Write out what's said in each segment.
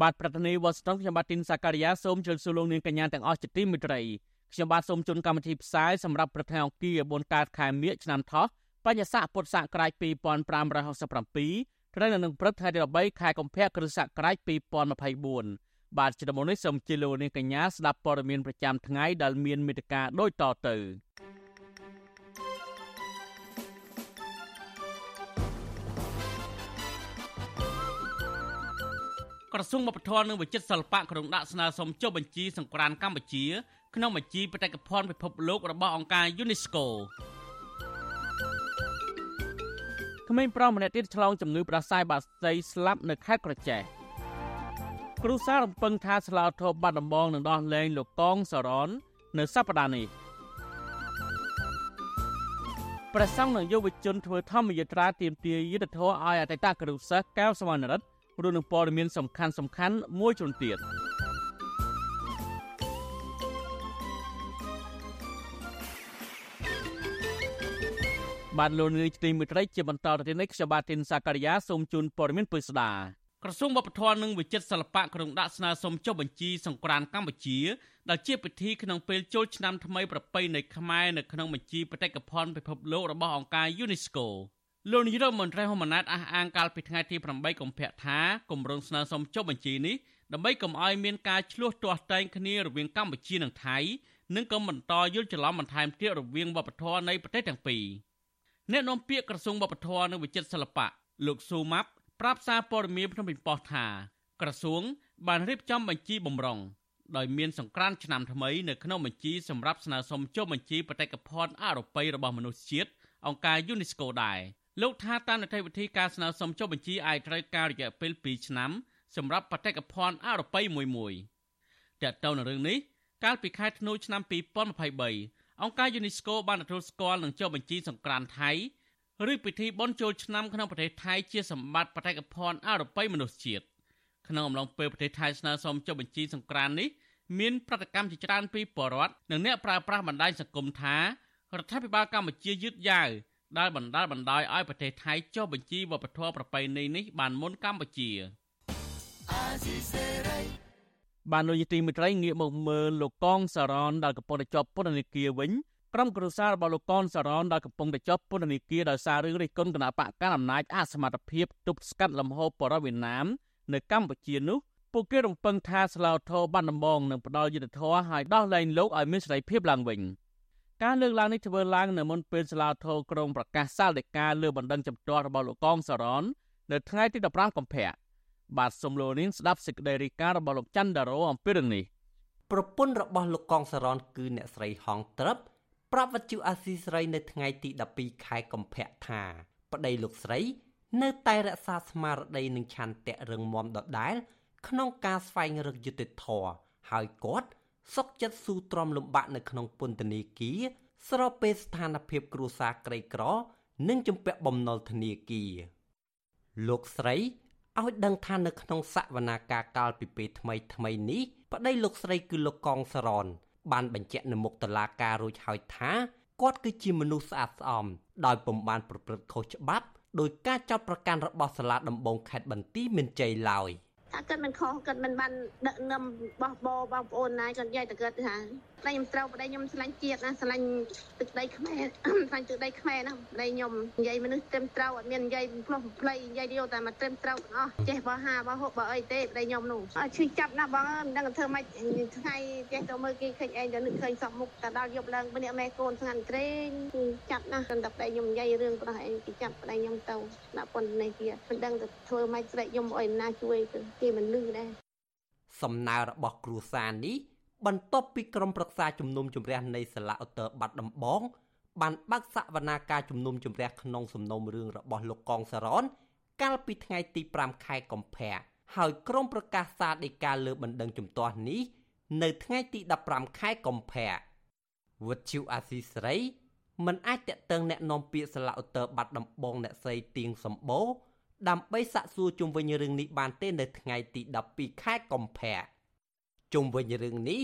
បាទប្រធានាធិបតីវ៉ាស៊ីនតោនខ្ញុំបាទទីនសាការីយ៉ាសូមជម្រាបសួរលោកនាងកញ្ញាទាំងអស់ជាទីមេត្រីខ្ញុំបាទសូមជូនកម្មវិធីផ្សាយសម្រាប់ប្រធានអង្គា4កើតខែមិញឆ្នាំថោះបញ្ញស័កពុទ្ធសករាជ2567ត្រូវនៅនឹងព្រឹកថ្ងៃទី13ខែកុម្ភៈគ្រិស្តសករាជ2024បាទជាដំបូងនេះសូមជម្រាបលោកនាងកញ្ញាស្ដាប់ព័ត៌មានប្រចាំថ្ងៃដែលមានមេត្តាដូចតទៅ ក្រសួងវប្បធម៌និងវិចិត្រសិល្បៈក្រុងដាក់ស្នើសុំចុះបញ្ជីសង្ក្រានកម្ពុជា ក្នុងបញ្ជីបេតិកភណ្ឌពិភពលោករបស់អង្គការ UNESCO ក្មេងប្រុសម្នាក់ទៀតឆ្លងជំងឺផ្ដាសាយបាក់សីស្លាប់នៅខេត្តក្រចេះគ្រូសាររំពឹងថាស្លាវធម៌បាត់ដំបងនឹងដោះលែងលោកកងសរននៅសប្តាហ៍នេះព្រះសង្ឃនិងយុវជនធ្វើធម្មយាត្រាទាមទារយុទ្ធធរឲ្យអតីតគ្រូសិស្សកៅសវណ្ណរិទ្ធ រួមនឹងព័ត៌មានសំខាន់សំខាន់មួយចំនួនទៀតបានលោកនាយទីមិត្តរីជាបន្តទៅនេះខ្ញុំបាទទីនសាការីយ៉ាសូមជូនព័ត៌មានពិស្ដាក្រសួងវប្បធម៌និងវិចិត្រសិល្បៈក្រុងដាក់ស្នើសុំចុះបញ្ជីសង្ក្រានកម្ពុជាដែលជាពិធីក្នុងពេលចូលឆ្នាំថ្មីប្រពៃណីខ្មែរនៅក្នុងបញ្ជីបេតិកភណ្ឌពិភពលោករបស់អង្គការ UNESCO លោកនាយរដ្ឋមន្ត្រីហ៊ុនម៉ាណែតអះអាងកាលពីថ្ងៃទី8កុម្ភៈថាគម្រោងស្នើសុំចុះបញ្ជីនេះដើម្បីកុំឲ្យមានការឈ្លោះទាស់តែងគ្នារវាងកម្ពុជានិងថៃនិងកុំបន្តយល់ច្រឡំបន្ថែមទៀតរវាងវប្បធម៌នៃប្រទេសទាំងពីរអ្នកនាំពាក្យក្រសួងវប្បធម៌និងវិចិត្រសិល្បៈលោកស៊ូម៉ាប់ប្រាប់សារព័ត៌មានភ្នំពេញប៉ុស្តិ៍ថា ក្រសួង បានរៀបចំបញ្ជីបំរុងដោយមានសង្ក្រានឆ្នាំថ្មីនៅក្នុងបញ្ជីសម្រាប់ស្នើសុំចុះបញ្ជីបេតិកភណ្ឌអរូបីរបស់មនុស្សជាតិអង្គការ UNESCO ដែរ លោកថាតាមនីតិវិធីការស្នើសុំចុះបញ្ជីអាចត្រូវការរយៈពេល2ឆ្នាំសម្រាប់បេតិកភណ្ឌអរូបីមួយមួយតើតើនៅរឿងនេះកាលពីខែធ្នូឆ្នាំ2023អង្គការ UNESCO បានទទួលស្គាល់និងចុះបញ្ជីសង្ក្រានថៃឬពិធីបុណ្យចូលឆ្នាំក្នុងប្រទេសថៃជាសម្បត្តិបេតិកភណ្ឌអរូបីមនុស្សជាតិក្នុងអំឡុងពេលប្រទេសថៃស្នើសុំចុះបញ្ជីសង្ក្រាននេះមានប្រតិកម្មជាច្រើនពីបរដ្ឋនិងអ្នកប្រើប្រាស់បណ្ដាញសង្គមថារដ្ឋាភិបាលកម្ពុជាយឺតយ៉ាវ ដែលបណ្ដាលបណ្ដោយឲ្យប្រទេសថៃចុះបញ្ជីវប្បធម៌ប្រពៃណីនេះបានមុនកម្ពុជាបានលោកយទីមិត្តរីងាកមកមើលលោកកងសារ៉នដែលកំពុងតែជាប់ពន្ធនាគារវិញក្រុមគ្រួសាររបស់លោកកនសរនដែលកំពុងតែជាប់ពន្ធនាគារដោយសាររឿងរិះគន់គណៈបកកណ្ដាលអំណាចអសមត្ថភាពទប់ស្កាត់លំហូរបរិវេណាមនៅកម្ពុជានោះពួកគេរំពឹងថាស្លាវធរបានដំបងនឹងផ្ដល់យុទ្ធធរឲ្យដោះលែងលោកឲ្យមានសេរីភាពឡើងវិញ ការលើកឡើងនេះធ្វើឡើងនៅមុនពេលស្លាវធរក្រុងប្រកាសសាលដីកាលើបណ្ដឹងចំទាស់របស់លោកកងសរននៅថ្ងៃទី15កុម្ភៈបាទសំលូនាងស្ដាប់សេចក្តីរាយការណ៍របស់លោកច័ន្ទដារ៉ូអំពីរឿងនេះប្រពន្ធរបស់លោកកងសរនគឺអ្នកស្រីហងត្រឹបប្រាប់វត្ថុអាស៊ីស្រីនៅថ្ងៃទី12ខែកុម្ភៈថាប្តីលោកស្រី នៅតែរក្សាស្មារតីនិងឆន្ទៈរឹងមាំដដែលក្នុងការស្វែងរកយុត្តិធម៌ហើយគាត់ សុកចិត្តស៊ូទ្រាំលំបាកនៅក្នុងពន្ធនាគារស្របពេលស្ថានភាពគ្រួសារក្រីក្រ និងជំពាក់បំណុលធនាគារលោកស្រីឲ្យដឹងថានៅក្នុងសវនាការកាលពីពេលថ្មីថ្មីនេះប្តីលោកស្រីគឺលោកកងសរន បានបញ្ជាក់នៅមុខតុលាការរួចហើយថាគាត់គឺជាមនុស្សស្អាតស្អំដោយពុំបានប្រព្រឹត្តខុសច្បាប់ដោយការចាប់ប្រកាន់របស់សាលាដំបងខេត្តបន្ទាយមានជ័យឡើយ ថាគាត់មិនខុសគាត់មិនបានដឹកនាំបោះបោបងប្អូនណាគាត់និយាយតែគាត់ថាតែខ្ញុំត្រូវប្តីខ្ញុំឆ្លាញ់ជាតិណាឆ្លាញ់ទឹកដីខ្មែរឆ្លាញ់ទឹកដីខ្មែរណាប្តីខ្ញុំនិយាយមនុស្សត្រឹមត្រូវអត់មាននិយាយផ្លោះផ្លៃនិយាយយកតែមកត្រឹមត្រូវទាំងអស់ចេះបោះហាបោះហូបបោះអីទេប្តីខ្ញុំនោះអត់ឈឺចាប់ណាបងមិនដឹងធ្វើម៉េចថ្ងៃចេះទៅមើលគេឃើញឯងទៅនឹកឃើញសក់មុខតែដល់យប់ឡើងម្នាក់ម៉ែកូនស្ងាត់ត្រេងចាប់ណាគាត់តែប្តីខ្ញុំនិយាយរឿងប្រោះឯងគេចាប់ប្តីខ្ញុំទៅដាក់ពន្ធនាគារមិនដឹងទៅធ្វើម៉េចស្រែកខ្ញុំអុយណាជួយគេមិនលឺដែរសំណើរបស់គ្រួសារនេះបន្ទាប់ពីក្រុមប្រឹក្សាជំនុំជម្រះនៃសាលាឧត្តរបាត់ដំបងបានបើកសវនាការជំនុំជម្រះក្នុងសំណុំរឿងរបស់លោកកងសរនកាលពីថ្ងៃទី5ខែកុម្ភៈហើយក្រុមប្រកាសសារដីកាលើបណ្ដឹងជំទាស់នេះ នៅថ្ងៃទី15ខែកុម្ភៈវុទ្ធុអាស៊ីសេរីមិនអាចតាក់ទងแนะនាំពាក្យសាឡាឧត្តរបាត់ដំបងអ្នកស្រីទៀងសម្បូរ ដើម្បីសាកសួរជុំវិញរឿងនេះបានទេនៅថ្ងៃទី12ខែកុម្ភៈជុំវិញរឿងនេះ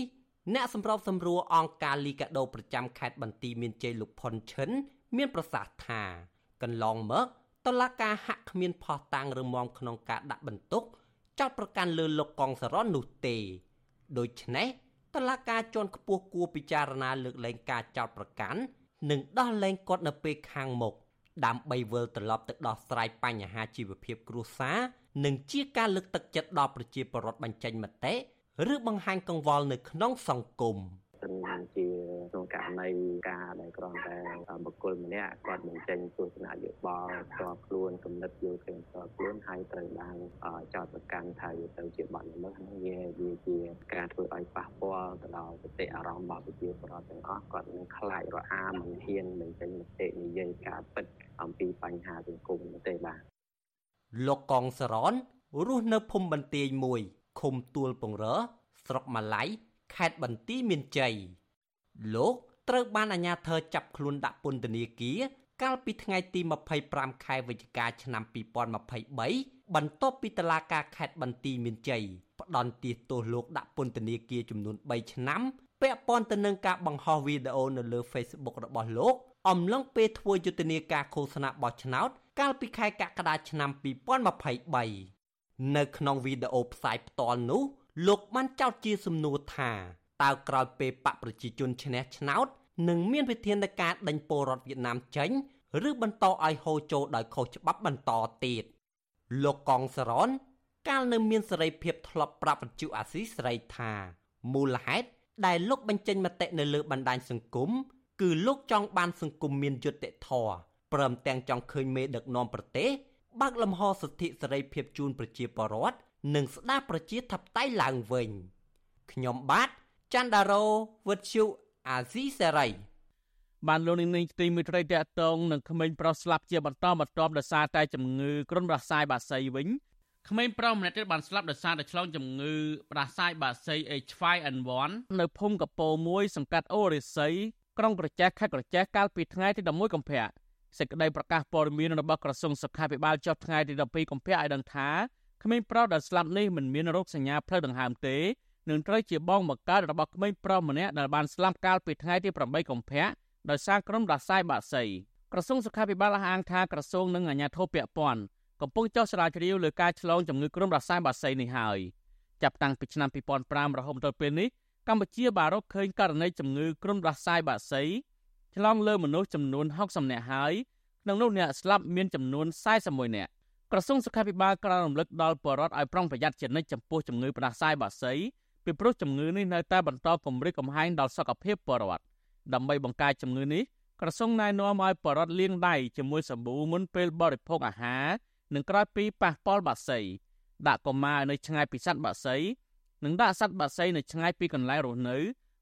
អ្នកសម្របសម្រួលអង្គការលីកាដូប្រចាំខេត្តបន្ទាយមានជ័យលោកផុនឈិន មានប្រសាសន៍ថាកន្លងមកតឡាការហាក់គ្មានផោះតាំងឬមមក្នុងការដាក់បន្ទុកចោតប្រកាន់លើលោកកងសរននោះទេដូច្នេះតឡាការជាន់ខ្ពស់គួរពិចារណាលើកលែងការចោតប្រកាន់និងដោះលែងគាត់នៅពេលខាងមុខ ដើម្បីវិលត្រឡប់ទៅដោះស្រាយបញ្ហាជីវភាពគ្រួសារនិងជាការលើកទឹកចិត្តដល់ប្រជាពលរដ្ឋបញ្ចេញមតិឬបង្ហាញកង្វល់នៅក្នុងសង្គមទាំងជា ក្នុងករណីការដែលគ្រាន់តែបុគ្គលម្នាក់គាត់បញ្ចេញទស្សនៈយោបល់ផ្ទាល់ខ្លួនគំនិតយល់ឃើញផ្ទាល់ខ្លួនហើយត្រូវបានចោទប្រកាន់ថាវាទៅជាបាត់ល្មើសហ្នឹងវាវាជាការធ្វើឲ្យប៉ះពាល់ទៅដល់សតិអារម្មណ៍របស់ប្រជាពលរដ្ឋទាំងអស់គាត់នឹងខ្លាចរអាមិនហ៊ានបញ្ចេញមតិនិយាយការពិតអំពីបញ្ហាសង្គមទេបាទលោកកងសរនរស់នៅភូមិបន្ទាយមួយឃុំទួលពងរស្រុកម៉ាឡៃខេត្តបន្ទាយមានជ័យ លោកត្រូវបានអាជ្ញាធរចាប់ខ្លួនដាក់ពន្ធនាគារកាលពីថ្ងៃទី25ខែវិច្ឆិកាឆ្នាំ2023បន្ទាប់ពីតឡាការខេត្តបន្ទាយមានជ័យផ្ដន់ទាទោសលោកដាក់ពន្ធនាគារចំនួន3ឆ្នាំពាក់ព័ន្ធទៅនឹងការបង្ហោះវីដេអូនៅលើ Facebook របស់លោកអំឡុងពេលធ្វើយុទ្ធនាការឃោសនាបោះឆ្នោតកាលពីខែកក្កដាឆ្នាំ2023នៅក្នុងវីដេអូផ្សាយផ្ទាល់នោះលោកបានចោទជាសំណួរថា តើក្រោយពេលបកប្រជាជនឈ្នះឆ្នោតនឹងមានវិធានការដេញពលរដ្ឋវៀតណាមចេញឬបន្តឲ្យហូរចូលដោយខុសច្បាប់បន្តទៀតលោកកងសរនកាលនៅមានសេរីភាពធ្លាប់ប្រាប់វិទ្យុអាស៊ីសេរីថាមូលហេតុដែលលោកបញ្ចេញមតិនៅលើបណ្ដាញសង្គមគឺលោកចង់បានសង្គមមានយុត្តិធម៌ព្រមទាំងចង់ឃើញមេដឹកនាំប្រទេសបើកលំហសិទ្ធិសេរីភាពជូនប្រជាពលរដ្ឋនិងស្ដារប្រជាធិបតេយ្យឡើងវិញខ្ញុំបាទ ច័ន្ទដារោវុទ្ធុអាស៊ីសេរីបានលោកនាងទីមេត្រីតកតងនឹងក្មេងប្រុសស្លាប់ជាបន្តបន្ទាប់ដោយសារតែជំងឺគ្រុនប្រសាយបាសីវិញក្មេងប្រុសម្នាក់ទៀតបានស្លាប់ដោយសារតែឆ្លងជំងឺប្រសាយបាសី H5N1 នៅភូមិកពោមួយសង្កាត់អូរិស័យក្រុងប្រជែកខេត្តក្រចេះកាលពីថ្ងៃទី11កុម្ភៈសេចក្តីប្រកាសព័ត៌មានរបស់ក្រសួងសុខាភិបាលចុះថ្ងៃទី12កុម្ភៈឲ្យដឹងថាក្មេងប្រុសដែលស្លាប់នេះមិនមានរោគសញ្ញាផ្លូវដង្ហើមទេ នឹងត្រូវជាបងបង្កើតរបស់ក្មេងប្រុសម្នាក់ដែលបានស្លាប់កាលពីថ្ងៃទី8កុម្ភៈដោយសារក្រុមដាសាយបាក់សីក្រសួងសុខាភិបាលអះអាងថាក្រសួងនិងអាជ្ញាធរពាក់ព័ន្ធកំពុងចោះស្រាវជ្រាវលើការឆ្លងជំងឺក្រុមដាសាយបាក់សីនេះហើយចាប់តាំងពីឆ្នាំ2005រហូតដល់ពេលនេះកម្ពុជាបានរកឃើញករណីជំងឺក្រុមដាសាយបាក់សីឆ្លងលើមនុស្សចំនួន60នាក់ហើយក្នុងនោះអ្នកស្លាប់មានចំនួន41នាក់ក្រសួងសុខាភិបាលក្រៅរំលឹកដល់ប្រជាពលរដ្ឋឲ្យប្រុងប្រយ័ត្នជានិច្ចចំពោះជំងឺផ្ដាសាយបាក់សី ពីព្រោះជំងឺនេះនៅតែបន្តគំរាមកំហែងដល់សុខភាពប្រជាពលរដ្ឋដើម្បីបង្ការជំងឺនេះក្រសួងណែនាំឲ្យប្រជាពលរដ្ឋលាងដៃជាមួយសាប៊ូមុនពេលបរិភោគអាហារនិងក្រោយពីប៉ះពាល់បាក់សីដាក់កុមារនៅឆ្ងាយពីសត្វបាក់សីនិងដាក់សត្វបាក់សីនៅឆ្ងាយពីកន្លែងរស់នៅ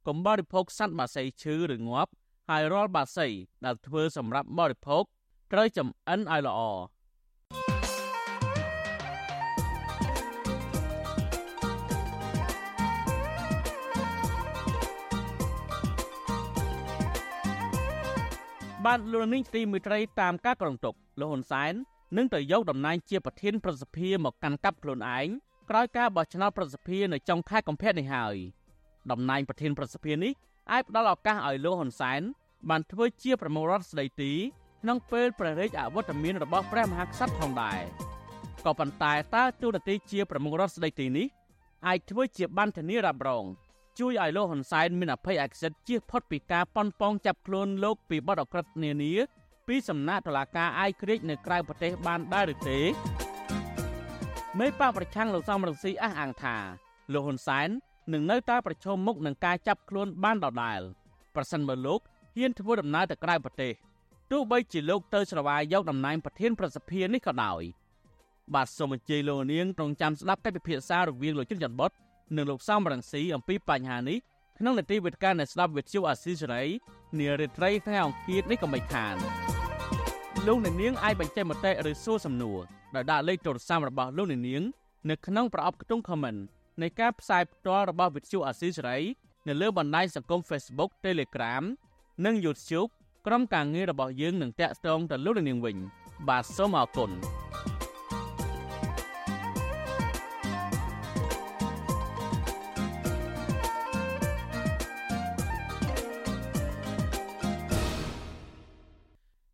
កុំបរិភោគសត្វបាក់សីឈឺឬងាប់ហើយរាល់បាក់សីដែលធ្វើសម្រាប់បរិភោគត្រូវចម្អិនឲ្យល្អ បានលោកនាងទីមួយត្រីតាមការក្រងទុកលោកហ៊ុនសែននឹងទៅយកតំណែងជាប្រធានប្រសិទ្ធិមកកាន់កាប់ខ្លួនឯងក្រោយការបោះឆ្នោតប្រសិទ្ធិនៅចុងខែកុម្ភៈនេះហើយតំណែងប្រធានប្រសិទ្ធិនេះអាចផ្ដល់ឱកាសឲ្យលោកហ៊ុនសែនបានធ្វើជាប្រមុខរដ្ឋស្ដីទីក្នុងពេលព្រះរាជអវត្តមានរបស់ព្រះមហាក្សត្រផងដែរក៏ប៉ុន្តែតើទូនាទីជាប្រមុខរដ្ឋស្ដីទីនេះអាចធ្វើជាបានធានារ៉ាប់រង ជួយឲ្យលោកហ៊ុនសែនមានអភ័យអក្សិតជៀសផុតពីការប៉ុនប៉ងចាប់ខ្លួនលោកពីបទអក្រិតនានាពីសំណាក់តុលាការអាយក្រិចនៅក្រៅប្រទេសបានដែរឬទេមេបកប្រឆាំងលោកសំរងស៊ីអះអាងថាលោកហ៊ុនសែននឹងនៅតែប្រឈមមុខនឹងការចាប់ខ្លួនបានដដែលប្រសិនបើលោកហ៊ានធ្វើដំណើរទៅក្រៅប្រទេសទោះបីជាលោកទៅស្រវាយយកតំណែងប្រធានប្រសិទ្ធិនេះក៏ដោយបាទសូមអញ្ជើញលោកនាងត្រង់ចាំស្ដាប់កិច្ចពិភាក្សារវាងលោកជុនច័ន្ទបុត និងលោកសំរងស៊ីអំពីបញ្ហានេះក្នុងនីតិវិទ្យានៃស្ដាប់វិទ្យុអាស៊ីសេរីនារីត្រីថ្ងៃអង្គារនេះក៏មិនខានលោកអ្នកនាងអាចបញ្ចេញមតិឬសួរសំណួរដោយដាក់លេខទូរស័ព្ទរបស់លោកអ្នកនាង នៅក្នុងប្រអប់ខ្ទង់ comment នៃការផ្សាយផ្ទាល់របស់វិទ្យុអាស៊ីសេរីនៅលើបណ្ដាញសង្គម Facebook Telegram និង YouTube ក្រុមការងាររបស់យើងនឹងតាក់ទងទៅលោកនាងវិញ បាទសូមអរគុណ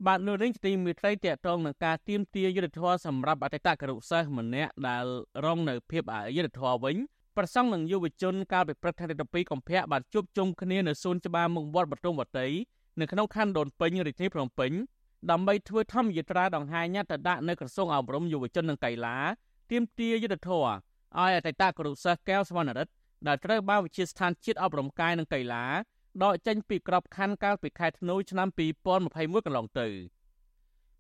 បាទលោកនាងទីមេត្រីតកតងនឹងការទៀមទាយុទ្ធធរសម្រាប់អតីតគរុសិស្សម្នាក់ដែលរងនៅភាពអយុត្តិធម៌វិញប្រសង់និងយុវជនកាលពីព្រឹកថ្ងៃទី12កុម្ភៈបានជួបជុំគ្នានៅសួនច្បារមុខវត្តបទុមវតីនៅក្នុងខណ្ឌដូនពេញរាជធានីភ្នំពេញដើម្បីធ្វើធម្មយាត្រាដង្ហែញត្តិទៅដាក់នៅក្រសួងអប់រំយុវជននិងកីឡាទាមទារយុទ្ធធរឲ្យអតីតគរុសិស្សកែវសវណ្ណរិទ្ធដែលត្រូវបានវិជាស្ថានជាតិអប់រំកាយនិងកីឡា ដកចេញពីក្របខ័ណ្ឌកាលពីខែធ្នូឆ្នាំ2021កន្លងទៅ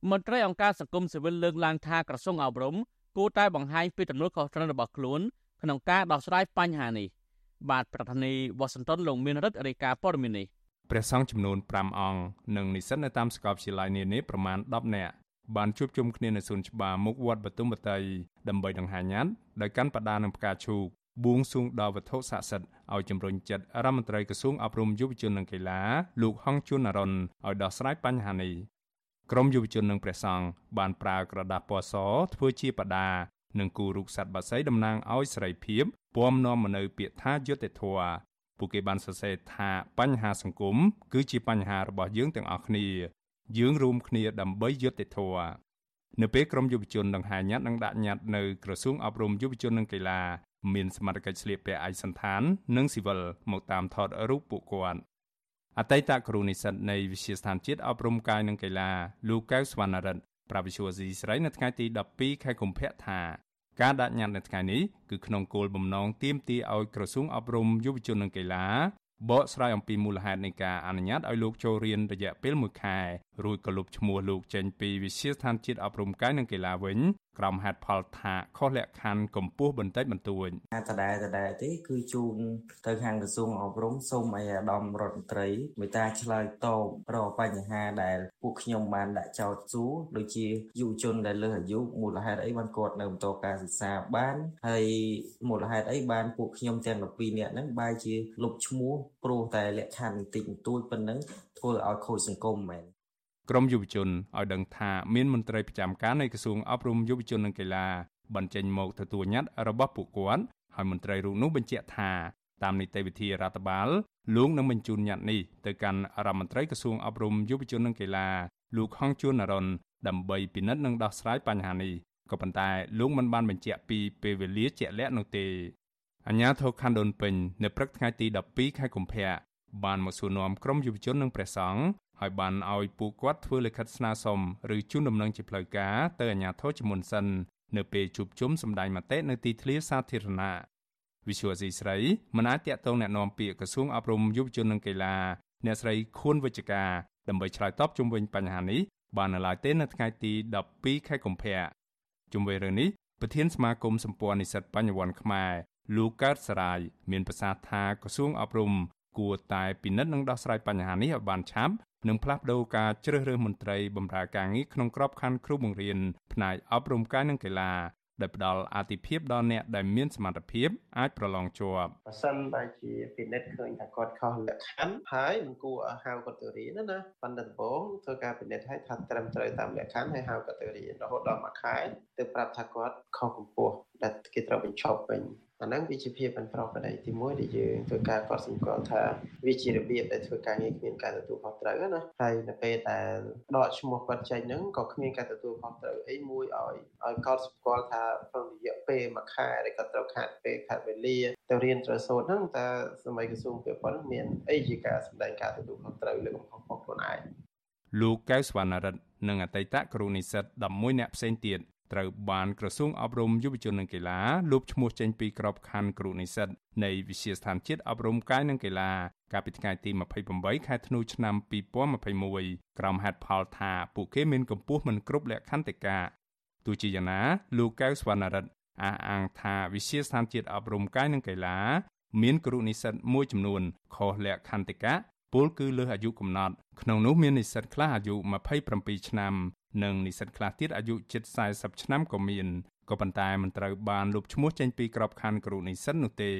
មន្ត្រីអង្គការសង្គមស៊ីវិលលើកឡើងថាក្រសួងអប់រំគួរតែបង្ហាញពីទំនួលខុសត្រូវរបស់ខ្លួនក្នុងការដោះស្រាយបញ្ហានេះបាទប្រធានាធិបតីវ៉ាស៊ីនតោនលោកមានរិទ្ធរាយការណ៍ព័ត៌មាននេះព្រះសង្ឃចំនួន5អង្គនិងនិស្សិតនៅតាមសាកលវិទ្យាល័យនានាប្រមាណ10នាក់បានជួបជុំគ្នានៅសួនច្បារមុខវត្តបទុមវតីដើម្បីដង្ហែញ៉ាត់ដោយកាន់បដានឹងផ្កាឈូក បួងសួងដល់វត្ថុស័ក្តិសិទ្ធិឲ្យជំរុញចិត្តរដ្ឋមន្ត្រីក្រសួងអប់រំយុវជននិងកីឡាលោកហងជួននរនឲ្យដោះស្រាយបញ្ហានេះក្រមយុវជននិងព្រះសង្ឃបានប្រើក្រដាសពណ៌សធ្វើជាបដានិងគូរូបសត្វបក្សីតំណាងឲ្យសេរីភាពពំនាំមកនៅពាក្យថាយុត្តិធម៌ពួកគេបានសរសេរថាបញ្ហាសង្គមគឺជាបញ្ហារបស់យើងទាំងអស់គ្នាយើងរួមគ្នាដើម្បីយុត្តិធម៌នៅពេលក្រមយុវជនដង្ហែញត្តិនិងដាក់ញត្តិនៅក្រសួងអប់រំយុវជននិងកីឡា មានសមត្ថកិច្ចស្លៀកពាក់ឯកសណ្ឋាន និងស៊ីវិលមកតាមថតរូបពួកគាត់អតីតគ្រូនិស្សិតនៃវិទ្យាស្ថានជាតិអប់រំកាយនិងកីឡាលោកកៅស្វណ្ណរិទ្ធប្រាវិសុវស៊ីស្រីនៅថ្ងៃទី12ខែកុម្ភៈថាការដាក់ញត្តិនៅថ្ងៃនេះគឺក្នុងគោលបំណងទាមទារឲ្យក្រសួងអប់រំយុវជននិងកីឡាបកស្រាយអំពីមូលហេតុនៃការអនុញ្ញាតឲ្យលោកចូលរៀនរយៈពេល1ខែ រួចក៏លុបឈ្មោះលោកចេញពីវិទ្យាស្ថានជាតិអប់រំកាយនិងកីឡាវិញក្រោមហេតុផលថាខុសលក្ខខណ្ឌកម្ពស់បន្តិចបន្តួចដដែលដដែលទេគឺជូនទៅខាងក្រសួងអប់រំសូមឲ្យអាដាមរដ្ឋមន្ត្រីមេត្តាឆ្លើយតបរកបញ្ហាដែលពួកខ្ញុំបានដាក់ចោទសួរដូចជាយុវជនដែលលើសអាយុមូលហេតុអីបានគាត់នៅបន្តការសិក្សាបានហើយមូលហេតុអីបានពួកខ្ញុំទាំង12នាក់ហ្នឹងបែរជាលុបឈ្មោះព្រោះតែលក្ខខណ្ឌបន្តិចបន្តួចប៉ុណ្ណឹងធ្វើឲ្យខូចសង្គមមែន ក្រមយុវជនឲ្យដឹងថាមានមន្ត្រីប្រចាំការនៃក្រសួងអប់រំយុវជននិងកីឡាបញ្ចេញមកទទួលញត្តិរបស់ពួកគាត់ហើយមន្ត្រីរូបនោះបញ្ជាក់ថាតាមនីតិវិធីរដ្ឋបាលលោកនឹងបញ្ជូនញត្តិនេះទៅកាន់រដ្ឋមន្ត្រីក្រសួងអប់រំយុវជននិងកីឡាលោកហងជួននរនដើម្បីពិនិត្យនិងដោះស្រាយបញ្ហានេះក៏ប៉ុន្តែលោកមិនបានបញ្ជាក់ពីពេលវេលាជាក់លាក់នោះទេអញ្ញាធរខណ្ឌដូនពេញនៅព្រឹកថ្ងៃទី12ខែកុម្ភៈបានមកសួរនាំក្រុមយុវជននិងព្រះសង្ឃ ហើយបានឲ្យពួកគាត់ធ្វើលិខិតស្នើសុំឬជូនដំណឹងជាផ្លូវការទៅអាជ្ញាធរជាមុនសិននៅពេលជួបជុំសម្ដែងមតិនៅទីធ្លាសាធារណៈវិសុវស៊ីស្រីមិនអាចតាក់ទងแนะនាំពាក្យក្រសួងអប់រំយុវជននិងកីឡាអ្នកស្រីខួនវិជ្ជការដើម្បីឆ្លើយតបជុំវិញបញ្ហានេះបាននៅឡើយទេនៅថ្ងៃទី12ខែកុម្ភៈជុំវិញរឿងនេះប្រធានសមាគមសម្ព័ន្ធនិស្សិតបញ្ញវន្តខ្មែរលោកកើតសរាយមានប្រសាសន៍ថាក្រសួងអប់រំ គួរតែពិនិត្យនិងដោះស្រាយបញ្ហានេះឲ្យបានឆាប់និងផ្លាស់ប្តូរការជ្រើសរើសមន្ត្រីបម្រើការងារក្នុងក្របខ័ណ្ឌគ្រូបង្រៀនផ្នែកអប់រំកាយនិងកីឡាដែលផ្ដល់អាទិភាពដល់អ្នកដែលមានសមត្ថភាពអាចប្រឡងជាប់បើសិនបើជាពិនិត្យឃើញថាគាត់ខុសលក្ខខណ្ឌហើយមិនគួរឲ្យហៅគាត់ទៅរៀនណាប៉ុន្តែដំបូងធ្វើការពិនិត្យឲ្យថាត្រឹមត្រូវតាមលក្ខខណ្ឌហើយហៅគាត់ទៅរៀនរហូតដល់មួយខែទើបប្រាប់ថាគាត់ខុសកម្ពស់ដែលគេត្រូវបញ្ឈប់វិញ អាហ្នឹងវាជាភាពមិនប្រក្រតីទីមួយដែលយើងធ្វើការកត់សម្គាល់ថាវាជារបៀបដែលធ្វើការងារគ្មានការទទួលខុសត្រូវណាហើយនៅពេលដែលដកឈ្មោះគាត់ចេញហ្នឹងក៏គ្មានការទទួលខុសត្រូវអីមួយឲ្យឲ្យកត់សម្គាល់ថាក្នុងរយៈពេលមួយខែដែលគាត់ត្រូវខាត់ពេលខាត់វេលាទៅរៀនត្រូវសូត្រហ្នឹងតើសម័យក្រសួងពាក់ព័ន្ធមានអីជាការសម្ដែងការទទួលខុសត្រូវលើកំហុសរបស់ខ្លួនឯងលោកកៅសវណ្ណរិទ្ធនិងអតីតគ្រូនិស្សិត11នាក់ផ្សេងទៀត ត្រូវបានក្រសួងអប់រំយុវជននិងកីឡាលុបឈ្មោះចេញពីក្របខ័ណ្ឌគ្រូនិស្សិតនៃវិទ្យាស្ថានជាតិអប់រំកាយនិងកីឡាកាលពីថ្ងៃទី28ខែធ្នូឆ្នាំ2021ក្រោមហេតុផលថាពួកគេមានកម្ពស់មិនគ្រប់លក្ខខណ្ឌតិកាទោះជាយ៉ាងណាលោកកៅសវណ្ណរិទ្ធអះអាងថាវិទ្យាស្ថានជាតិអប់រំកាយនិងកីឡាមានគ្រូនិស្សិតមួយចំនួនខុសលក្ខខណ្ឌតិកាពលគឺលើសអាយុកំណត់ក្នុងនោះមាននិស្សិតខ្លះអាយុ27ឆ្នាំ និងនិស្សិតខ្លះទៀតអាយុជិត40ឆ្នាំក៏មានក៏ប៉ុន្តែមិនត្រូវបានលុបឈ្មោះចេញពីក្របខ័ណ្ឌគ្រូនិស្សិតនោះទេ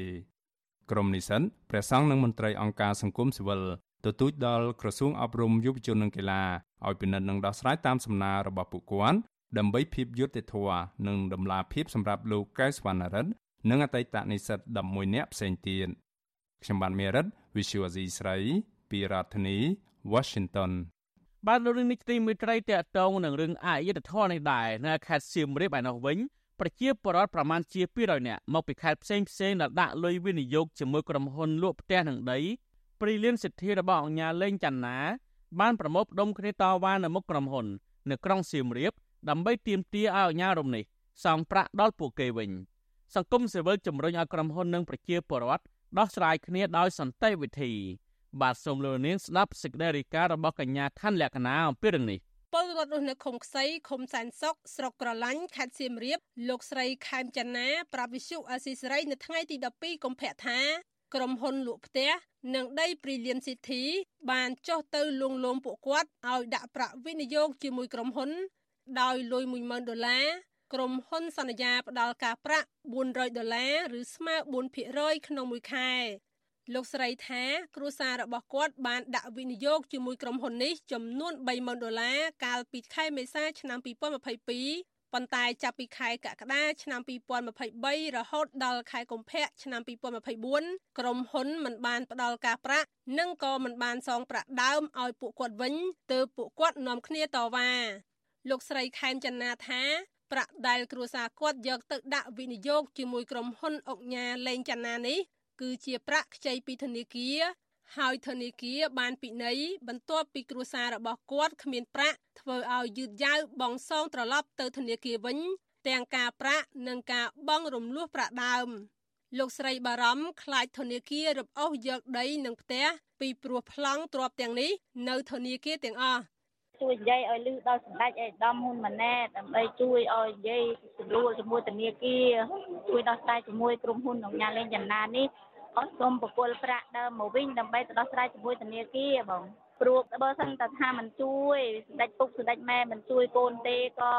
ក្រុមនិស្សិតព្រះសង្ឃនិងមន្ត្រីអង្គការសង្គមស៊ីវិលទទូចដល់ក្រសួងអប់រំយុវជននិងកីឡាឲ្យពិនិត្យនិងដោះស្រាយតាមសំណើរបស់ពួកគាត់ដើម្បីភាពយុត្តិធម៌និងដំណាភាពសម្រាប់លោកកែវសវណ្ណរិទ្ធនិងអតីតនិស្សិត11នាក់ផ្សេងទៀតខ្ញុំបានមេរិត Visual Asia ស្រី ពីរដ្ឋធានី Washington បានរឿងនេះទីមួយត្រីតកតងនឹងរឿងអយុត្តិធម៌នេះដែរនៅខេត្តសៀមរាបឯនោះវិញប្រជាពលរដ្ឋប្រមាណជា200នាក់មកពីខេត្តផ្សេងផ្សេងដែលដាក់លុយវិនិយោគជាមួយក្រុមហ៊ុនលក់ផ្ទះនិងដីព្រីលៀនសិទ្ធិរបស់អង្គការលេងច័ន្ទណាបានប្រមូលផ្ដុំគ្នាតវ៉ានៅមុខក្រុមហ៊ុន នៅក្រុងសៀមរាបដើម្បីទាមទារឲ្យអាជ្ញារំនេះសងប្រាក់ដល់ពួកគេវិញសង្គមស៊ីវិលជំរុញឲ្យក្រុមហ៊ុននិងប្រជាពលរដ្ឋដោះស្រាយគ្នាដោយសន្តិវិធី បាទសូមលោកនាងស្ដាប់សេចក្តីរាយការណ៍របស់កញ្ញាខាន់លក្ខណាអំពីរឿងនេះពលរដ្ឋរស់នៅឃុំខ្សៃឃុំសែនសុកស្រុកក្រឡាញ់ខេត្តសៀមរាបលោកស្រីខែមចនាប្រាប់វិសុអាស៊ីសេរីនៅថ្ងៃទី12កុម្ភៈថាក្រុមហ៊ុនលក់ផ្ទះនិងដីព្រីលៀនស៊ីធីបានចុះទៅលួងលោមពួកគាត់ឲ្យដាក់ប្រាក់វិនិយោគជាមួយក្រុមហ៊ុន ដោយលុយ10000ដុល្លារក្រុមហ៊ុនសន្យាផ្ដល់ការប្រាក់400ដុល្លារឬស្មើ4%ក្នុងមួយខែ លោកស្រីថាគ្រួសាររបស់គាត់បានដាក់វិនិយោគជាមួយក្រុមហ៊ុននេះចំនួន30000ដុល្លារកាលពីខែមេសាឆ្នាំ2022ប៉ុន្តែចាប់ពីខែកក្កដាឆ្នាំ2023រហូតដល់ខែកុម្ភៈឆ្នាំ2024ក្រុមហ៊ុនមិនបានផ្ដល់ការប្រាក់និងក៏មិនបានសងប្រាក់ដើមឲ្យពួកគាត់វិញទើបពួកគាត់នាំគ្នាតវ៉ាលោកស្រីខែមចនាថាប្រាក់ដែលគ្រួសារគាត់យកទៅដាក់វិនិយោគជាមួយក្រុមហ៊ុនអុកញ៉ាលេងចនានេះ គឺជាប្រាក់ខ្ចីពីធនាគារហើយធនាគារបានពិន័យបន្ទាប់ពីគ្រួសាររបស់គាត់គ្មានប្រាក់ធ្វើឲ្យយឺតយ៉ាវបង់សងត្រឡប់ទៅធនាគារវិញ ទាំងការប្រាក់និងការបង់រំលោះប្រាក់ដើមលោកស្រីបារម្ភខ្លាចធនាគាររឹបអូសយកដីនិងផ្ទះពីព្រោះប្លង់ទ្រព្យទាំងនេះនៅធនាគារទាំងអស់ជួយនិយាយឲ្យលឺដល់សម្ដេចអេដាមហ៊ុនម៉ាណែតដើម្បីជួយឲ្យនិយាយស្រួលជាមួយធនាគារជួយដោះស្រាយជាមួយក្រុមហ៊ុនអង្គការលេងចន្ទានេះ អស់សូមបកគលប្រាក់ដើមមកវិញដើម្បីទៅដោះស្រាយជាមួយធនាគារបងព្រោះបើសិនតែថាមិនជួយសម្ដេចពុកសម្ដេចម៉ែមិនជួយកូនទេក៏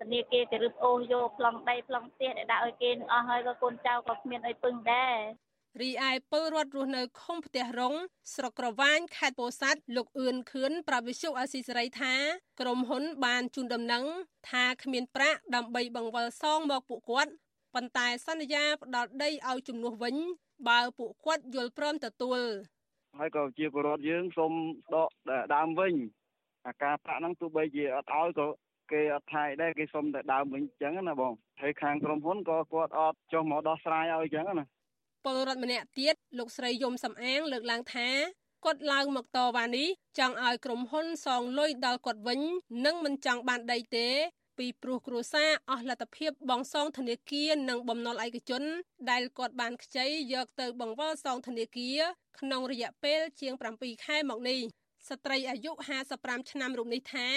ធនាគារគេរឹបអូសយកប្លង់ដីប្លង់ផ្ទះដែលដាក់ឲ្យគេនឹងអស់ហើយក៏កូនចៅក៏គ្មានអីពឹងដែររីឯពលរដ្ឋរស់នៅឃុំផ្ទះរងស្រុកក្រវាញខេត្តពោធិ៍សាត់លោកអឿនខឿនប្រាវិសុអាស៊ីសេរីថាក្រុមហ៊ុនបានជូនដំណឹងថាគ្មានប្រាក់ដើម្បីបង្វិលសងមកពួកគាត់ប៉ុន្តែសន្យាផ្ដល់ដីឲ្យជំនួសវិញ បើពួកគាត់យល់ព្រមទទួលហើយក៏ជាពលរដ្ឋយើងសូមដកដើមវិញអាការប្រាក់ហ្នឹងទោះបីជាអត់ឲ្យក៏គេអត់ថាយដែរគេសុំតែដើមវិញអញ្ចឹងណាបងហើយខាងក្រុមហ៊ុនក៏គាត់អត់ចុះមកដោះស្រាយឲ្យអញ្ចឹងណាពលរដ្ឋម្នាក់ទៀតលោកស្រីយមសំអាងលើកឡើងថាគាត់ឡើងមកតវ៉ានេះចង់ឲ្យក្រុមហ៊ុនសងលុយដល់គាត់វិញ និងមិនចង់បានដីទេ ពីព្រោះគ្រួសារអស់លទ្ធភាពបង់សងធនាគារនិងបំណុលឯកជន ដែលគាត់បានខ្ចីយកទៅបង្វិលសងធនាគារក្នុងរយៈពេលជាង7ខែមកនេះស្ត្រីអាយុ55ឆ្នាំរូបនេះថា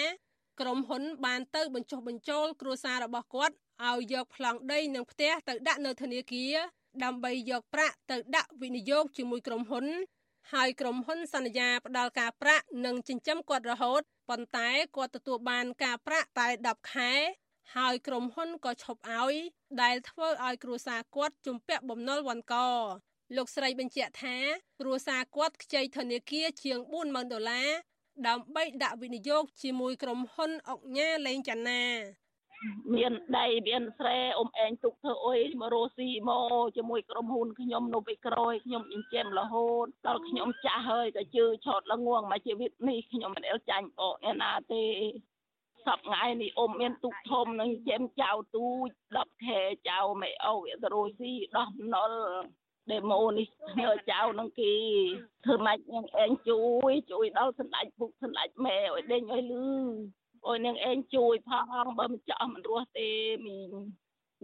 ក្រុមហ៊ុនបានទៅបញ្ចុះបញ្ចូលគ្រួសាររបស់គាត់ឲ្យយកប្លង់ដីនិងផ្ទះទៅដាក់នៅធនាគារដើម្បីយកប្រាក់ទៅដាក់វិនិយោគជាមួយក្រុមហ៊ុន ហើយក្រុមហ៊ុនសន្យាផ្ដល់ការប្រាក់និងចិញ្ចឹមគាត់រហូតប៉ុន្តែគាត់ទទួលបានការប្រាក់តែ10ខែ ហើយក្រុមហ៊ុនក៏ឈប់ឲ្យដែលធ្វើឲ្យគ្រួសារគាត់ជំពាក់បំណុលវ៉ាន់កលោកស្រីបញ្ជាក់ថាគ្រួសារគាត់ខ្ចីធនាគារជាង40000ដុល្លារដើម្បីដាក់វិនិយោគជាមួយក្រុមហ៊ុនអុកញ៉ាលេងចាណា មានដីមានស្រែអ៊ំឯងទុកធ្វើអុយមករស់ស៊ីមកជាមួយក្រុមហ៊ុនខ្ញុំនៅពីក្រោយខ្ញុំចិញ្ចឹមរហូតដល់ខ្ញុំចាស់ហើយក៏ជឿឆោតល្ងងមកជីវិតនេះខ្ញុំមិនអលចាញ់បកអ្នកណាទេសប្ងៃនេះអ៊ំមានទុកធំនឹងចិញ្ចឹមចៅទូច10ខែចៅមិនអោវាទៅរស់ស៊ីដោះណុលដេម៉ូនេះញើចៅនឹងគេធ្វើម៉េចនឹងឯងជួយជួយដល់សម្ដេចពុកសម្ដេចម៉ែឲ្យដេញឲ្យលឺ អើយនាងឯងជួយផងបើមិនចាស់មិនរស់ទេមីង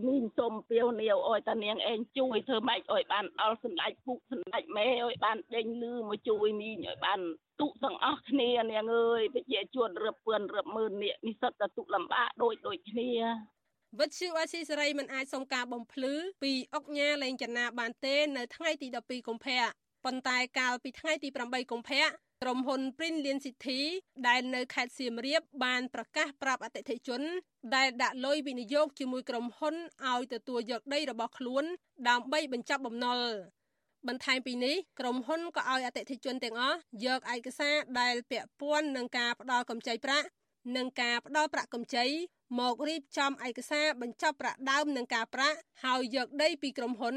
មីងសុំពៀវនាវអើយតានាងឯងជួយធ្វើម៉េចអើយបានដល់សម្ដេចពុកសម្ដេចម៉ែអើយបានដេញលឺមកជួយមីងអើយបានទុកទាំងអស់គ្នានាងអើយប្រជាជនរឹបពឿនរឹបម៉ឺននេះនេះសិតតែទុកលំបាកដូចដូចគ្នាវិទ្យុអស៊ីសេរីមិនអាចសុំការបំភ្លឺពីអុកញ៉ាលេងចនាបានទេ នៅថ្ងៃទី12កុម្ភៈប៉ុន្តែកាលពីថ្ងៃទី8កុម្ភៈ ក្រុមហ៊ុន Prince City ដែលនៅខេត្តសៀមរាបបានប្រកាសប្រាប់អតិថិជន ដែលដាក់លុយវិនិយោគជាមួយក្រុមហ៊ុនឲ្យទទួលយកដីរបស់ខ្លួន ដើម្បីបញ្ចប់បំណុលបន្ថែមពីនេះក្រុមហ៊ុនក៏ឲ្យអតិថិជនទាំងអស់យកឯកសារដែលពាក់ព័ន្ធនឹងការផ្ដល់កម្ចីប្រាក់និងការផ្ដល់ប្រាក់កម្ចីមករៀបចំឯកសារបញ្ចប់ប្រាក់ដើមនិងការប្រាក់ហើយយកដីពីក្រុមហ៊ុន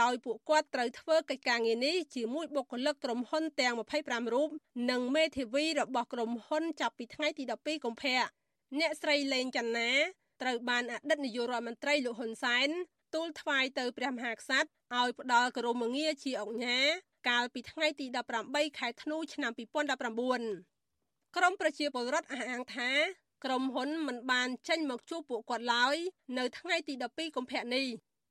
ដោយពួកគាត់ត្រូវធ្វើកិច្ចការងារនេះជាមួយបុគ្គលិកក្រុមហ៊ុនទាំង25រូបនិងមេធាវីរបស់ក្រុមហ៊ុនចាប់ពីថ្ងៃទី12កុម្ភៈអ្នកស្រីលេងច័ន្ទណាត្រូវបានអតីតនាយករដ្ឋមន្ត្រីលោកហ៊ុនសែនទូលថ្វាយទៅព្រះមហាក្សត្រឲ្យផ្ដល់គោរមងារជាអង្គញាកាលពីថ្ងៃទី18ខែធ្នូឆ្នាំ2019ក្រមប្រជាពលរដ្ឋអះអាងថាក្រុមហ៊ុនមិនបានចេញមកជួបពួកគាត់ឡើយនៅថ្ងៃទី12កុម្ភៈនេះ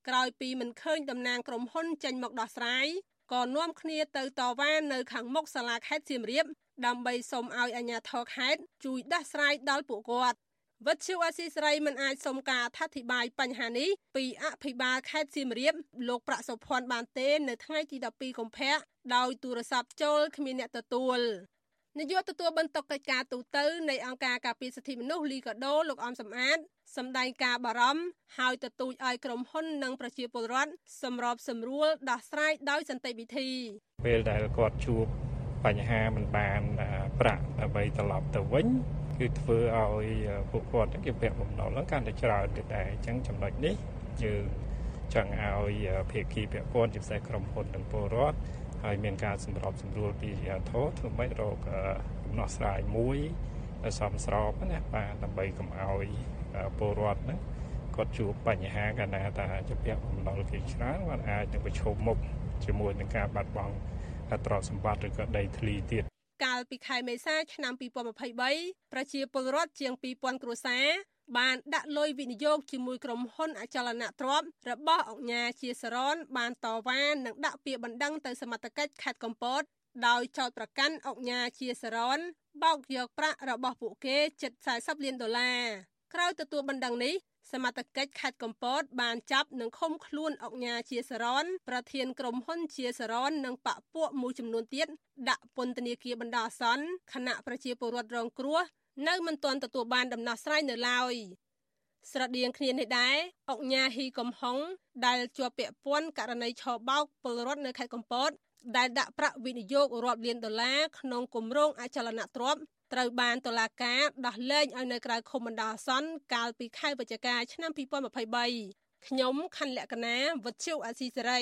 ក្រោយពីមិនឃើញតំណាងក្រុមហ៊ុនចេញមកដោះស្រាយក៏នាំគ្នាទៅតវ៉ានៅខាងមុខសាលាខេត្តសៀមរាបដើម្បីសុំឲ្យអាជ្ញាធរខេត្តជួយដោះស្រាយដល់ពួកគាត់វិទ្យុអស៊ីសេរីមិនអាចសុំការអធិប្បាយបញ្ហានេះពីអភិបាលខេត្តសៀមរាបលោកប្រាក់សុភ័ណ្ឌបានទេ នៅថ្ងៃទី12កុម្ភៈដោយទូរស័ព្ទចូលគ្មានអ្នកទទួល នាយកទទួលបន្ទុកកិច្ចការទូតទៅនៃអង្គការការពារសិទ្ធិមនុស្សលីកាដូលោកអមសំអាតសម្ដែងការបារម្ភហើយទទូចឲ្យក្រុមហ៊ុននិងប្រជាពលរដ្ឋសម្របសម្រួលដោះស្រាយដោយសន្តិវិធី ពេលដែលគាត់ជួបបញ្ហាមិនបានប្រាក់ដើម្បីត្រឡប់ទៅវិញគឺធ្វើឲ្យពួកគាត់គេពាក់បំណុលហ្នឹងកាន់តែច្រើនទៅដែរអញ្ចឹងចំណុចនេះយើងចង់ឲ្យភាគីពាក់ព័ន្ធជាពិសេសក្រុមហ៊ុននិងពលរដ្ឋ ហើយមានការសម្របសម្រួលពីអាជ្ញាធរធ្វើម៉េចរកដំណោះស្រាយមួយសមស្របណាបាទដើម្បីកុំឲ្យពលរដ្ឋហ្នឹងគាត់ជួបបញ្ហាកាលណាថាជាពាក់បំណុលគេច្រើនគាត់អាចនឹងប្រឈមមុខជាមួយនឹងការបាត់បង់ទ្រព្យសម្បត្តិឬក៏ដីធ្លីទៀតកាលពីខែមេសាឆ្នាំ2023ប្រជាពលរដ្ឋជាង2000គ្រួសារ បានដាក់លុយវិនិយោគជាមួយក្រុមហ៊ុនអចលនទ្រព្យរបស់អង្គញាជាសរនបានតវ៉ានិងដាក់ពាក្យបណ្ដឹងទៅសមត្ថកិច្ចខេត្តកំពត ដោយចោទប្រកាន់អង្គញាជាសរនបោកយកប្រាក់របស់ពួកគេជិត40លានដុល្លារក្រោយទទួលបណ្ដឹងនេះសមត្ថកិច្ចខេត្តកំពត បានចាប់និងឃុំខ្លួនអង្គញាជាសរនប្រធានក្រុមហ៊ុនជាសរននិងបពពួកមួយចំនួនទៀតដាក់ពន្ធនាគារបណ្ដោះអាសន្នខណៈប្រជាពលរដ្ឋរងគ្រោះ នៅមិនទាន់ទទួលបានដំណោះស្រាយនៅឡើយស្រដៀងគ្នានេះដែរអង្គញាហ៊ីកំហុងដែលជាប់ពាក់ព័ន្ធករណីឆបោកពលរដ្ឋនៅខេត្តកំពតដែលដាក់ប្រាក់វិនិយោគរាប់លានដុល្លារក្នុងគម្រោងអចលនទ្រព្យត្រូវបានតុលាការដោះលែងឲ្យនៅក្រៅឃុំបណ្ដោះអាសន្នកាលពីខែវិច្ឆិកាឆ្នាំ2023ខ្ញុំខណ្ឌលក្ខណាវុទ្ធុអាស៊ីសេរី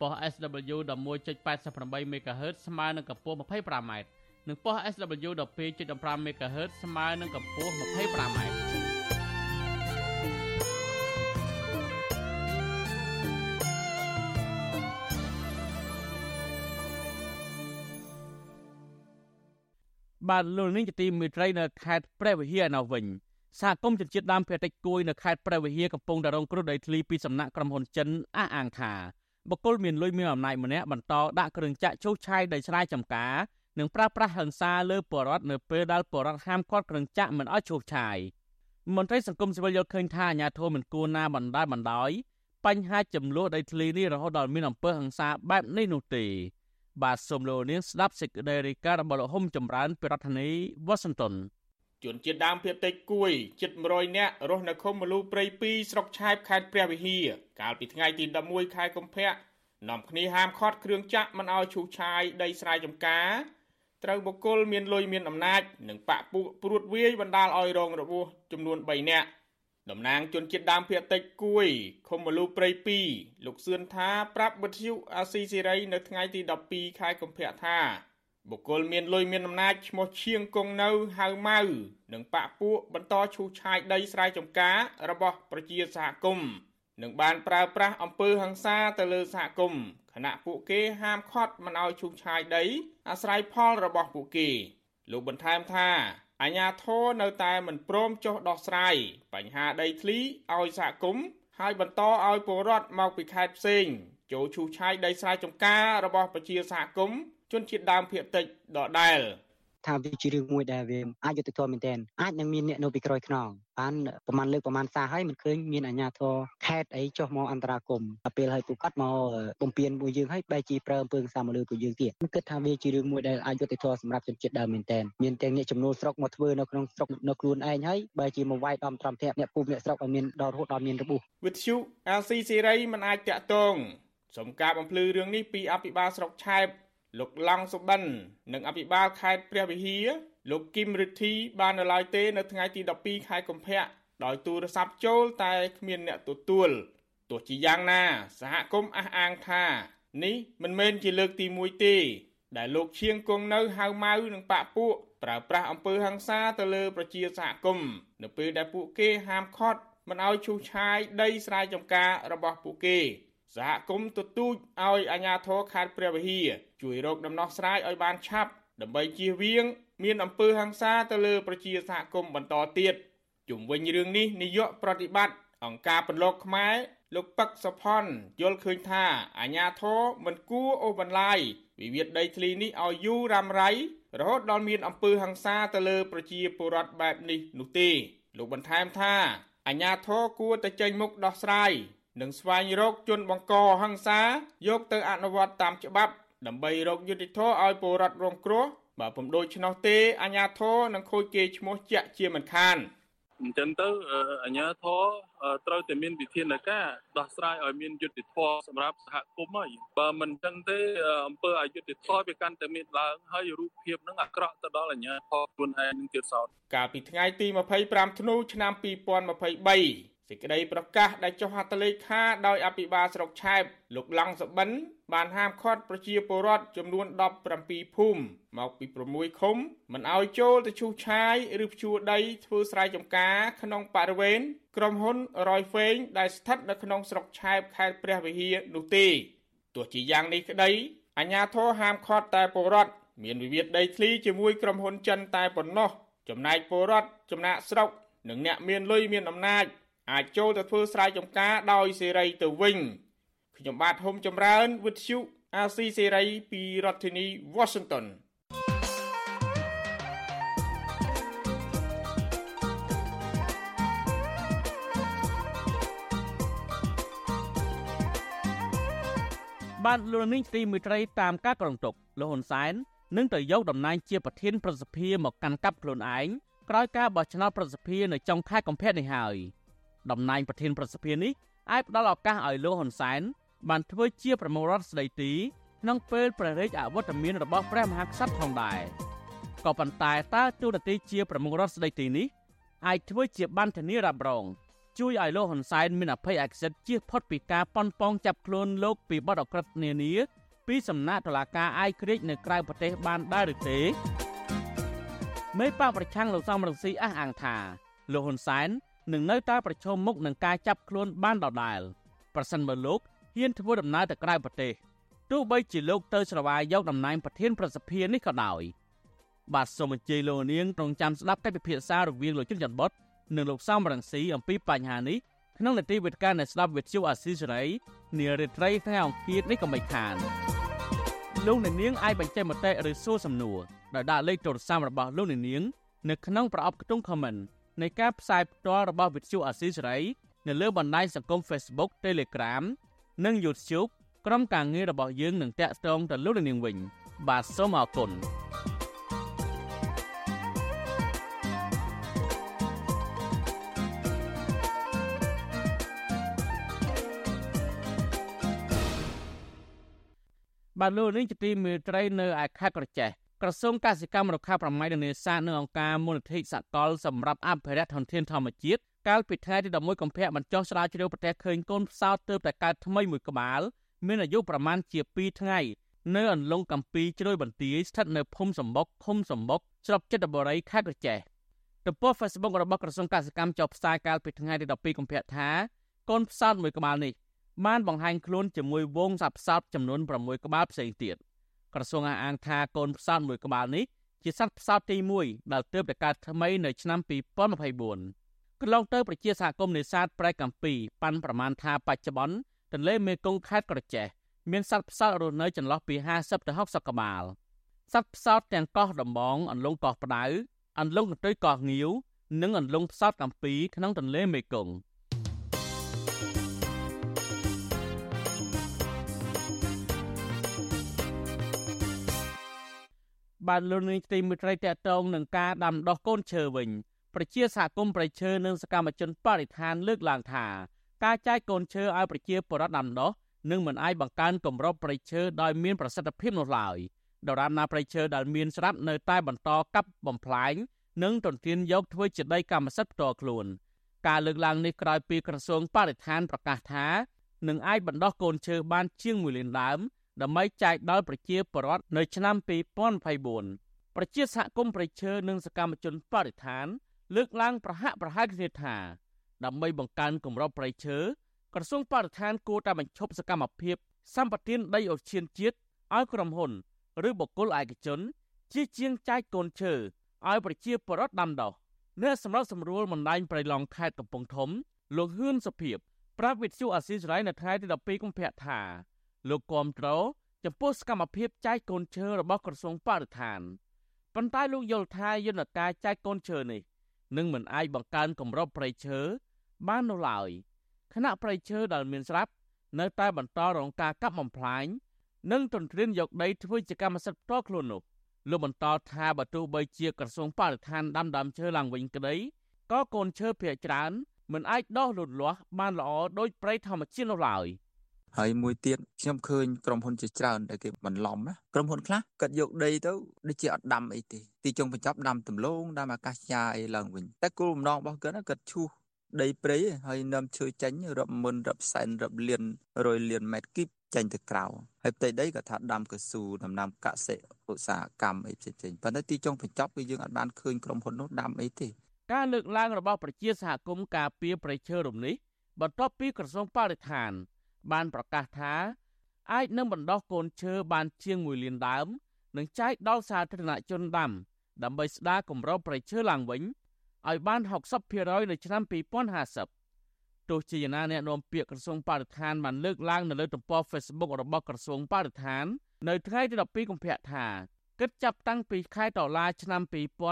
ប៉ុស SW 11.88 MHz ស្មើនឹងកម្ពស់ 25m និងប៉ុស SW 12.15 MHz ស្មើនឹងកម្ពស់ 25m បាទលោកនាងជាទីមេត្រីនៅខេត្តព្រះវិហារនៅវិញសហគមន៍ជនជាតិដើមភាគតិចគួយនៅខេត្តព្រះវិហារកំពុងតែរងគ្រោះដីធ្លីពីសំណាក់ក្រុមហ៊ុនចិនអះអាងថា បុគ្គលមានលុយមានអំណាចម្នាក់បន្តដាក់គ្រឿងចាក់ឈូសឆាយដីស្រែចម្ការនិងប្រើប្រាស់ហិង្សាលើបរដ្ឋនៅពេលដែលបរដ្ឋហាមឃាត់គ្រឿងចាក់មិនឲ្យឈូសឆាយមន្ត្រីសង្គមស៊ីវិលយល់ឃើញថាអាញាធមមិនគួរណាបណ្ដាលបណ្ដោយបញ្ហាចំនួនដីធ្លីនេះរហូតដល់មានអំពើហិង្សាបែបនេះនោះទេបាទសូមលោកនាងស្ដាប់សេចក្តីរាយការណ៍របស់លោកហុំចម្រើនពីរដ្ឋធានីវ៉ាស៊ីនតោន ជនជាតិដើមភាគតិចគួយជិត100នាក់រស់នៅឃុំមលូព្រៃ2ស្រុកឆែបខេត្តព្រះវិហារកាលពីថ្ងៃទី11ខែកុម្ភៈនាំគ្នាហាមឃាត់គ្រឿងចាក់មិនឲ្យឈូសឆាយដីស្រែចម្ការត្រូវបុគ្គលមានលុយមានអំណាចនិងបាក់ពួកព្រួតវាយបណ្ដាលឲ្យរងរបួសចំនួន3នាក់តំណាងជនជាតិដើមភាគតិចគួយខុំមលូព្រៃ2លោកសឿនថាប្រាប់វិទ្យុអាស៊ីសេរីនៅថ្ងៃទី12ខែកុម្ភៈថា បុគ្គលមានលុយមានអំណាចឈ្មោះឈៀងគង់នៅហៅម៉ៅនិងបាក់ពួកបន្តឈូសឆាយដីស្រែចម្ការរបស់ប្រជាសហគមន៍នឹងបានប្រើប្រាស់អំពើហិង្សាទៅលើសហគមន៍ខណៈពួកគេហាមឃាត់មិនឲ្យឈូសឆាយដី អាស្រ័យផលរបស់ពួកគេ លោកបន្ថែមថាអាញាធរនៅតែមិនព្រមចុះដោះស្រាយបញ្ហាដីធ្លីឲ្យសហគមន៍ហើយបន្តឲ្យពលរដ្ឋមកពីខេត្តផ្សេងចូលឈូសឆាយដីស្រែចម្ការរបស់ប្រជាសហគមន៍ ជនជាតិដើមភាគតិចដដែល។ថាវាជារឿងមួយដែលវាអាចយុត្តិធម៌មែនទែនអាចនឹងមានអ្នកនៅពីក្រោយខ្នងបានប្រហែលលើកប្រហែលសារហើយមិនឃើញមានអាជ្ញាធរខេត្តអីចុះមកអន្តរាគមដល់ពេលឲ្យពួកគាត់មកបំពេញមួយយើងឲ្យបែរជាប្រើអំពើសាមលើពួកយើងទៀតខ្ញុំគិតថាវាជារឿងមួយដែលអាចយុត្តិធម៌សម្រាប់ជនជាតិដើមមែនទែនមានទាំងអ្នកចំនួនស្រុកមកធ្វើនៅក្នុងស្រុកនៅខ្លួនឯងហើយបែរជាមកវាយដំត្រាំធាក់អ្នកពូអ្នកស្រុកឲ្យមានដល់រហូតដល់មានរបួសវិទ្យុអាស៊ីសេរីមិនអាចតាក់ទងសូមការបំភ្លឺរឿងនេះពីអភិបាលស្រុកឆែប លោកឡង់សុបិននិងអភិបាលខេត្តព្រះវិហារលោកគឹមរិទ្ធីបាននៅឡើយទេនៅថ្ងៃទី12ខែកុម្ភៈដោយទូរស័ព្ទចូលតែគ្មានអ្នកទទួលទោះជាយ៉ាងណា សហគមន៍អះអាងថានេះមិនមែនជាលើកទី1ទេដែលលោកឈៀងគង់នៅហៅម៉ៅនិងបាក់ពួកប្រើប្រាស់អំពើហិង្សាទៅលើប្រជាសហគមន៍នៅពេលដែលពួកគេហាមឃាត់មិនឲ្យឈូសឆាយដីស្រែចម្ការរបស់ពួកគេ សហគមន៍ទទូចឲ្យអាជ្ញាធរខេត្តព្រះវិហារជួយរកដំណោះស្រាយឲ្យបានឆាប់ដើម្បីជៀសវាង មានអំពើហិង្សាទៅលើប្រជាសហគមន៍បន្តទៀតជុំវិញរឿងនេះនាយកប្រតិបត្តិអង្គការពន្លកខ្មែរលោកពឹកសុផុនយល់ឃើញថាអាញាធរមិនគួរអូសបន្លាយវិវាទដីធ្លីនេះឲ្យយូររ៉ាំរ៉ៃរហូតដល់មានអំពើហិង្សាទៅលើប្រជាពលរដ្ឋបែបនេះនោះទេលោកបន្ថែមថាអាញាធរគួរតែចេញមុខដោះស្រាយ និងស្វែងរកជនបង្កហិង្សាយកទៅអនុវត្តតាមច្បាប់ ដើម្បីរកយុត្តិធម៌ឲ្យពលរដ្ឋរងគ្រោះបើពុំដូច្នោះទេអាជ្ញាធរនឹងខូចគេឈ្មោះជាក់ជាមិនខានអញ្ចឹងទៅអាជ្ញាធរត្រូវតែមានវិធានការដោះស្រាយឲ្យមានយុត្តិធម៌សម្រាប់សហគមន៍ហើយបើមិនអញ្ចឹងទេអំពើអយុត្តិធម៌វាកាន់តែមានឡើងហើយរូបភាពនឹងអាក្រក់ទៅដល់អាជ្ញាធរខ្លួនឯងនឹងទៀតសោតកាលពីថ្ងៃទី25ធ្នូឆ្នាំ2023 សេចក្តីប្រកាសដែលចុះហត្ថលេខាដោយអភិបាលស្រុកឆែបលោកឡង់សបិន បានហាមឃាត់ប្រជាពលរដ្ឋចំនួន17ភូមិមកពី6ឃុំមិនឲ្យចូលទៅឈូសឆាយឬភ្ជួរដីធ្វើស្រែចម្ការក្នុងបរិវេណក្រុមហ៊ុនរយហ្វេងដែលស្ថិតនៅក្នុងស្រុកឆែបខេត្តព្រះវិហារនោះទេទោះជាយ៉ាងនេះក្តីអាជ្ញាធរហាមឃាត់តែពលរដ្ឋមានវិវាទដីធ្លីជាមួយក្រុមហ៊ុនចិនតែប៉ុណ្ណោះចំណែកពលរដ្ឋចំណាក់ស្រុកនិងអ្នកមានលុយមានអំណាច អាចចូលទៅធ្វើស្រែចម្ការដោយសេរីទៅវិញខ្ញុំបាទហុំចម្រើនវិទ្យុអាស៊ីសេរីពីរដ្ឋធានី Washington បានលោកនាងទីមួយត្រីតាមការក្រងទុកលោកហ៊ុនសែននឹងទៅយកតំណែងជាប្រធានប្រសិទ្ធិមកកាន់កាប់ខ្លួនឯងក្រោយការបោះឆ្នោតប្រសិទ្ធិនៅចុងខែកុម្ភៈនេះហើយ តំណែងប្រធានប្រសិទ្ធិនេះអាចផ្ដល់ឱកាសឲ្យលោកហ៊ុនសែនបានធ្វើជាប្រមុខរដ្ឋស្ដីទីក្នុងពេលព្រះរាជអវត្តមានរបស់ព្រះមហាក្សត្រផងដែរក៏ប៉ុន្តែតើទូនាទីជាប្រមុខរដ្ឋស្ដីទីនេះអាចធ្វើជាបានធានារ៉ាប់រងជួយឲ្យលោកហ៊ុនសែនមានអភ័យឯកសិទ្ធិជៀសផុតពីការប៉ុនប៉ងចាប់ខ្លួនលោកពីបទអក្រិតនានាពីសំណាក់តុលាការអាយក្រិចនៅក្រៅប្រទេសបានដែរឬទេមេបកប្រឆាំងលោកសំរងស៊ីអះអាងថាលោកហ៊ុនសែន នឹងនៅតែប្រឈមមុខនឹងការចាប់ខ្លួនបានដដែលប្រសិនបើលោកហ៊ានធ្វើដំណើរទៅក្រៅប្រទេសទោះបីជាលោកទៅស្រាវយកតំណែងប្រធានប្រសិទ្ធិនេះក៏ដោយបាទសូមអញ្ជើញលោកនាងត្រង់ចាំស្ដាប់កិច្ចពិភាក្សារវាងលោកជុនច័ន្ទបុតនិងលោកសំរងស៊ីអំពីបញ្ហានេះក្នុងនេតិវិទ្យានៃស្ដាប់វិទ្យុអាស៊ីសេរីនារីត្រីថ្ងៃអង្គារនេះក៏មិនខានលោកនាងអាចបញ្ចេញមតិឬសួរសំណួរដោយដាក់លេខទូរស័ព្ទរបស់លោកនាង នៅក្នុងប្រអប់ខ្ទង់ comment នៃការផ្សាយផ្ទាល់របស់វិទ្យុអាស៊ីសេរីនៅលើបណ្ដាញសង្គម Facebook Telegram និង YouTube ក្រុមការងាររបស់យើងនឹងតាក់ទងទៅលោកនាងវិញ បាទសូមអរគុណបាទលោកនាងជាទីមេត្រីនៅឯខេត្តក្រចេះ ក្រសួងកសិកម្មរុក្ខាប្រមាញ់និងនេសាទនិងអង្គការមូលនិធិសកលសម្រាប់អភិរក្សធនធានធម្មជាតិកាលពីថ្ងៃទី11កុម្ភៈបញ្ចុះស្រាវជ្រាវប្រទេសឃើញកូនផ្សោតទើបតែកើតថ្មីមួយក្បាល មានអាយុប្រមាណជា2ថ្ងៃនៅអន្លង់កំពីជ្រោយបន្ទាយស្ថិតនៅភូមិសំបុកឃុំសំបុកស្រុកចិត្តបុរីខេត្តក្រចេះទំព័រ Facebook របស់ក្រសួងកសិកម្មចុះផ្សាយកាលពីថ្ងៃទី12កុម្ភៈថាកូនផ្សោតមួយក្បាលនេះបានបង្ហាញខ្លួនជាមួយវងសត្វផ្សោតចំនួន6ក្បាលផ្សេងទៀត ក្រសួងអះអាងថាកូនផ្សោតមួយក្បាលនេះជាសត្វផ្សោតទី1ដែលទើបតែកើតថ្មីនៅឆ្នាំ2024កន្លងទៅប្រជាសហគមន៍នេសាទប្រែកកំពីប៉ាន់ប្រមាណថាបច្ចុប្បន្នទន្លេមេគង្គខេត្តក្រចេះមានសត្វផ្សោតរស់នៅចន្លោះពី50ទៅ60ក្បាលសត្វផ្សោតទាំងកោះដំបងអន្លង់កោះផ្ដៅអន្លង់កន្ទុយកោះងាវនិងអន្លង់ផ្សោតកំពីក្នុងទន្លេមេគង្គ បានលោកនាងទីមិត្តរីតកតងនឹងការដាំដុះកូនឈើវិញប្រជាសហគមន៍ប្រៃឈើនិងសកម្មជនបរិស្ថានលើកឡើងថាការចែកកូនឈើឲ្យប្រជាពលរដ្ឋដាំដុះនឹងមិនអាចបង្កើនគម្របប្រៃឈើដោយមានប្រសិទ្ធភាពនោះឡើយដរាបណាប្រៃឈើដែលមានស្រាប់នៅតែបន្តកាប់បំផ្លាញនិងទន្ទ្រានយកធ្វើជាដីកម្មសិទ្ធិផ្ទាល់ខ្លួន ការលើកឡើងនេះក្រោយពីក្រសួងបរិស្ថានប្រកាសថានឹងអាចបណ្ដោះកូនឈើបានជាង1លានដើម ដើម្បីចែកដល់ប្រជាពលរដ្ឋនៅឆ្នាំ2024ប្រជាសហគមន៍ប្រៃឈើនិងសកម្មជនបរិស្ថាន លើកឡើងប្រហាក់ប្រហែលគ្នាថាដើម្បីបង្កើនគម្របប្រៃឈើក្រសួងបរិស្ថានគួរតែបញ្ឈប់សកម្មភាពសម្បទានដីអូសឈានជាតិឲ្យក្រុមហ៊ុន ឬបុគ្គលឯកជនជាជាងចែកកូនឈើឲ្យប្រជាពលរដ្ឋដាំដុះនៅសម្រាប់សម្រួលបណ្ដាញប្រៃឡង់ខេត្តកំពង់ធំលោកហ៊ឿនសុភីបប្រាប់វិទ្យុអាស៊ីសេរីនៅថ្ងៃទី12កុម្ភៈថា លោកគាំទ្រចំពោះសកម្មភាពចែកកូនឈើរបស់ក្រសួងបរិស្ថានប៉ុន្តែលោកយល់ថាយន្តការចែកកូនឈើនេះនឹងមិនអាចបង្កើនគម្របព្រៃឈើបាននោះឡើយខណៈព្រៃឈើដែលមានស្រាប់នៅតែបន្តរងការកាប់បំផ្លាញនិងទន្ទ្រានយកដីធ្វើជាកម្មសិទ្ធិផ្ទាល់ខ្លួននោះលោកបន្តថាបើទោះបីជាក្រសួងបរិស្ថានដាំដើមឈើឡើងវិញក្តីក៏កូនឈើភាគច្រើនមិនអាចដុះលូតលាស់បានល្អដោយព្រៃធម្មជាតិនោះឡើយ។ ហើយមួយទៀតខ្ញុំឃើញក្រុមហ៊ុនជាច្រើនដែលគេបន្លំណាក្រុមហ៊ុនខ្លះគាត់យកដីទៅដូចជាអត់ដាំអីទេទីចុងបញ្ចប់ដាំទំលងដាំអាកាសយ៉ាអីឡើងវិញតែគោលបំណងរបស់គាត់គាត់ឈូសដីព្រៃហើយនាំឈើចាញ់រាប់ម៉ឺនរាប់សែនរាប់លានរយលានម៉ែត្រគីបចេញទៅក្រៅហើយផ្ទៃដីក៏ថាដាំកស៊ូដំណាំកសិឧស្សាហកម្មអីផ្សេងៗប៉ុន្តែទីចុងបញ្ចប់គឺយើងអាចបានឃើញក្រុមហ៊ុននោះដាំអីទេការលើកឡើងរបស់ប្រជាសហគមន៍ការពារប្រៃឈើរំនេះបន្ទាប់ពីក្រសួងបរិស្ថាន បានប្រកាសថាអាចនឹងបណ្ដោះកូនឈើបានជាង1លានដើមនិងចែកដល់សាធារណជនដាំដើម្បីស្ដារគម្របព្រៃឈើឡើងវិញឲ្យបាន60%នៅឆ្នាំ2050ទោះជាយ៉ាងណាអ្នកនាំពាក្យក្រសួងបរិស្ថានបានលើកឡើងនៅលើទំព័រ Facebook របស់ក្រសួងបរិស្ថាន នៅថ្ងៃទី12កុម្ភៈថាគិតចាប់តាំងពីខែតុលាឆ្នាំ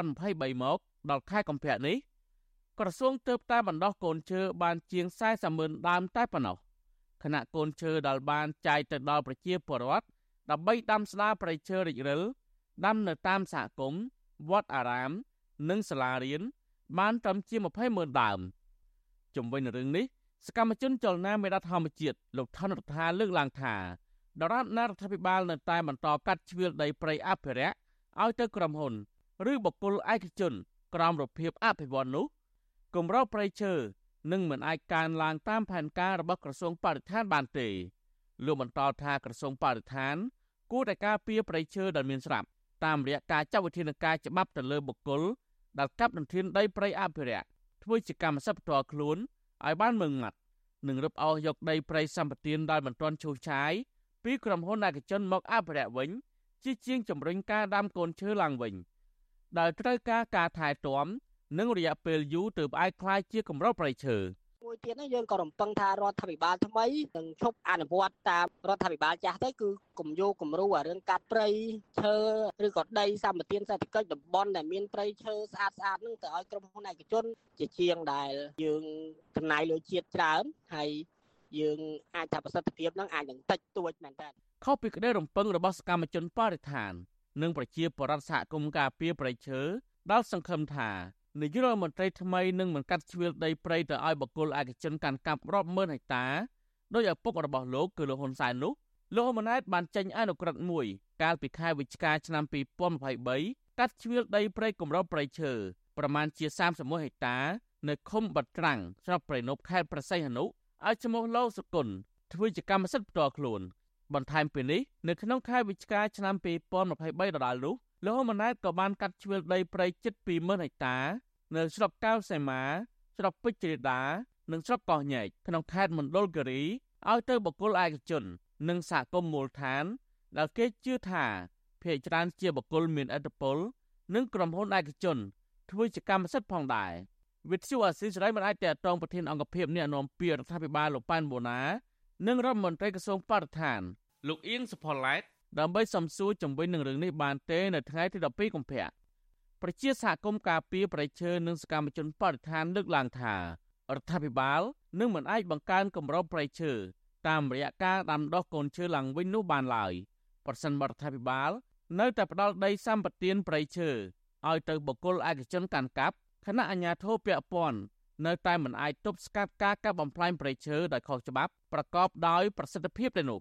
2023មកដល់ខែកុម្ភៈនេះក្រសួងទើបតែបណ្ដោះកូនឈើបានជាង40ម៉ឺនដើមតែប៉ុណ្ណោះ ខណៈកូនឈើដែលបានចែកទៅដល់ប្រជាពលរដ្ឋដើម្បីដាំស្ដារប្រៃឈើរិចរិលដាំនៅតាមសហគមន៍វត្តអារាម និងសាលារៀនបានត្រឹមជា20ម៉ឺនដើមជំវិញនឹងរឿងនេះសកម្មជនចលនាមេដាធម្មជាតិលោកថនរដ្ឋាលើកឡើងថាដរាបណារដ្ឋាភិបាលនៅតែបន្តកាត់ជ្រៀលដីព្រៃអភិរក្សឲ្យទៅក្រុមហ៊ុន ឬបុគ្គលឯកជន ក្រោមរបៀបអភិវឌ្ឍនោះគម្រោងព្រៃឈើ នឹងមិនអាចកើនឡើងតាមផែនការរបស់ក្រសួងបរិស្ថានបានទេលោកបន្តថាក្រសួងបរិស្ថាន គួរតែការពារប្រៃឈើដែលមានស្រាប់តាមរយៈការចាត់វិធានការច្បាប់ទៅលើបុគ្គលដែលកាប់ដណ្ធានដីព្រៃអភិរក្សធ្វើជាកម្មសិទ្ធិផ្ទាល់ខ្លួនឲ្យបានម៉ឺងម៉ាត់និងរឹបអូសយកដីព្រៃសម្បត្តិដែលមិនទាន់ឈូសឆាយពីក្រុមហ៊ុនឯកជនមកអភិរក្សវិញជាជាងជំរុញការដាំកូនឈើឡើងវិញដែលត្រូវការការថែទាំ និងរយៈពេលយូរទើបអាចคล้ายជាកម្រប្រៃឈើមួយទៀតនេះយើងក៏រំពឹងថារដ្ឋាភិបាលថ្មីនឹងឈប់អនុវត្តតាមរដ្ឋាភិបាលចាស់ទៅគឺគំយោគំរូអារឿងកាត់ព្រៃឈើឬក៏ដីសម្បត្តិសេដ្ឋកិច្ចតំបន់ដែលមានព្រៃឈើស្អាតស្អាតនឹងទៅឲ្យក្រុមហ៊ុនឯកជន ជាជាងដែលយើងចំណាយលុយជាតិច្រើនហើយយើងអាចថាប្រសិទ្ធភាពនឹងអាចនឹងតិចតួចមែនតើខុសពីក្តីរំពឹងរបស់សកម្មជនបរិស្ថាន និងប្រជាពលរដ្ឋសហគមន៍ការពារប្រៃឈើដែលសង្ឃឹមថា នាយករដ្ឋមន្ត្រីថ្មីនឹងមិនកាត់ជ្រឿលដីព្រៃទៅឲ្យបកគលឯកជនកាន់កាប់រាប់ម៉ឺនហិកតាដោយឪពុករបស់លោកគឺលោកហ៊ុនសែននោះលោកហ៊ុនម៉ាណែតបានចេញអនុក្រឹត្យមួយ កាលពីខែវិច្ឆិកាឆ្នាំ2023កាត់ជ្រឿលដីព្រៃគម្របព្រៃឈើប្រមាណជា31ហិកតា នៅឃុំបាត់ត្រាំងស្រុកព្រៃនប់ខេត្តប្រស័យហនុឲ្យឈ្មោះលោកសុគន្ធធ្វើជាកម្មសិទ្ធិផ្ទាល់ខ្លួនបន្ថែមពីនេះនៅក្នុងខែវិច្ឆិកាឆ្នាំ2023ដដែលនោះលោកហ៊ុនម៉ាណែតក៏បានកាត់ជ្រឿលដីព្រៃជិត20000ហិកតា នៅស្រុកកៅសីមា ស្រុកពេជ្រជ្រេដា និងស្រុកកោះញែកក្នុងខេត្តមណ្ឌលគិរីឲ្យទៅបុគ្គលឯកជន និងសហគមន៍មូលដ្ឋាន ដែលគេជឿថាភាគច្រើនជាបុគ្គលមានឥទ្ធិពលនិងក្រុមហ៊ុនឯកជន ធ្វើជាកម្មសិទ្ធិផងដែរវិទ្យុអាស៊ីសេរីមិនអាចតតងប្រធានអង្គភិបអ្នកណែនាំពាក្យរដ្ឋាភិបាលលោកប៉ែនបូណា និងរដ្ឋមន្ត្រីក្រសួងបរិស្ថាន លោកអៀងសុផល្លែតដើម្បីសំសួរជំវិញនឹងរឿងនេះបានទេនៅថ្ងៃទី12កុម្ភៈ ប្រជាសហគមន៍ការពារប្រៃឈើនិងសកម្មជនបរិស្ថានលើកឡើងថារដ្ឋាភិបាលនឹងមិនអាចបង្កើនគម្របប្រៃឈើតាមរយៈការដាំដុះកូនឈើឡើងវិញនោះបានឡើយប្រសិនបរដ្ឋាភិបាល នៅតែផ្ដាល់ដីសម្បត្តិប្រៃឈើឲ្យទៅបុគ្គលឯកជនកាន់កាប់គណៈអាជ្ញាធរពាក់ព័ន្ធនៅតែមិនអាចទប់ស្កាត់ការកាប់បំផ្លាញព្រៃឈើដោយខុសច្បាប់ប្រកបដោយប្រសិទ្ធភាពទេនោះ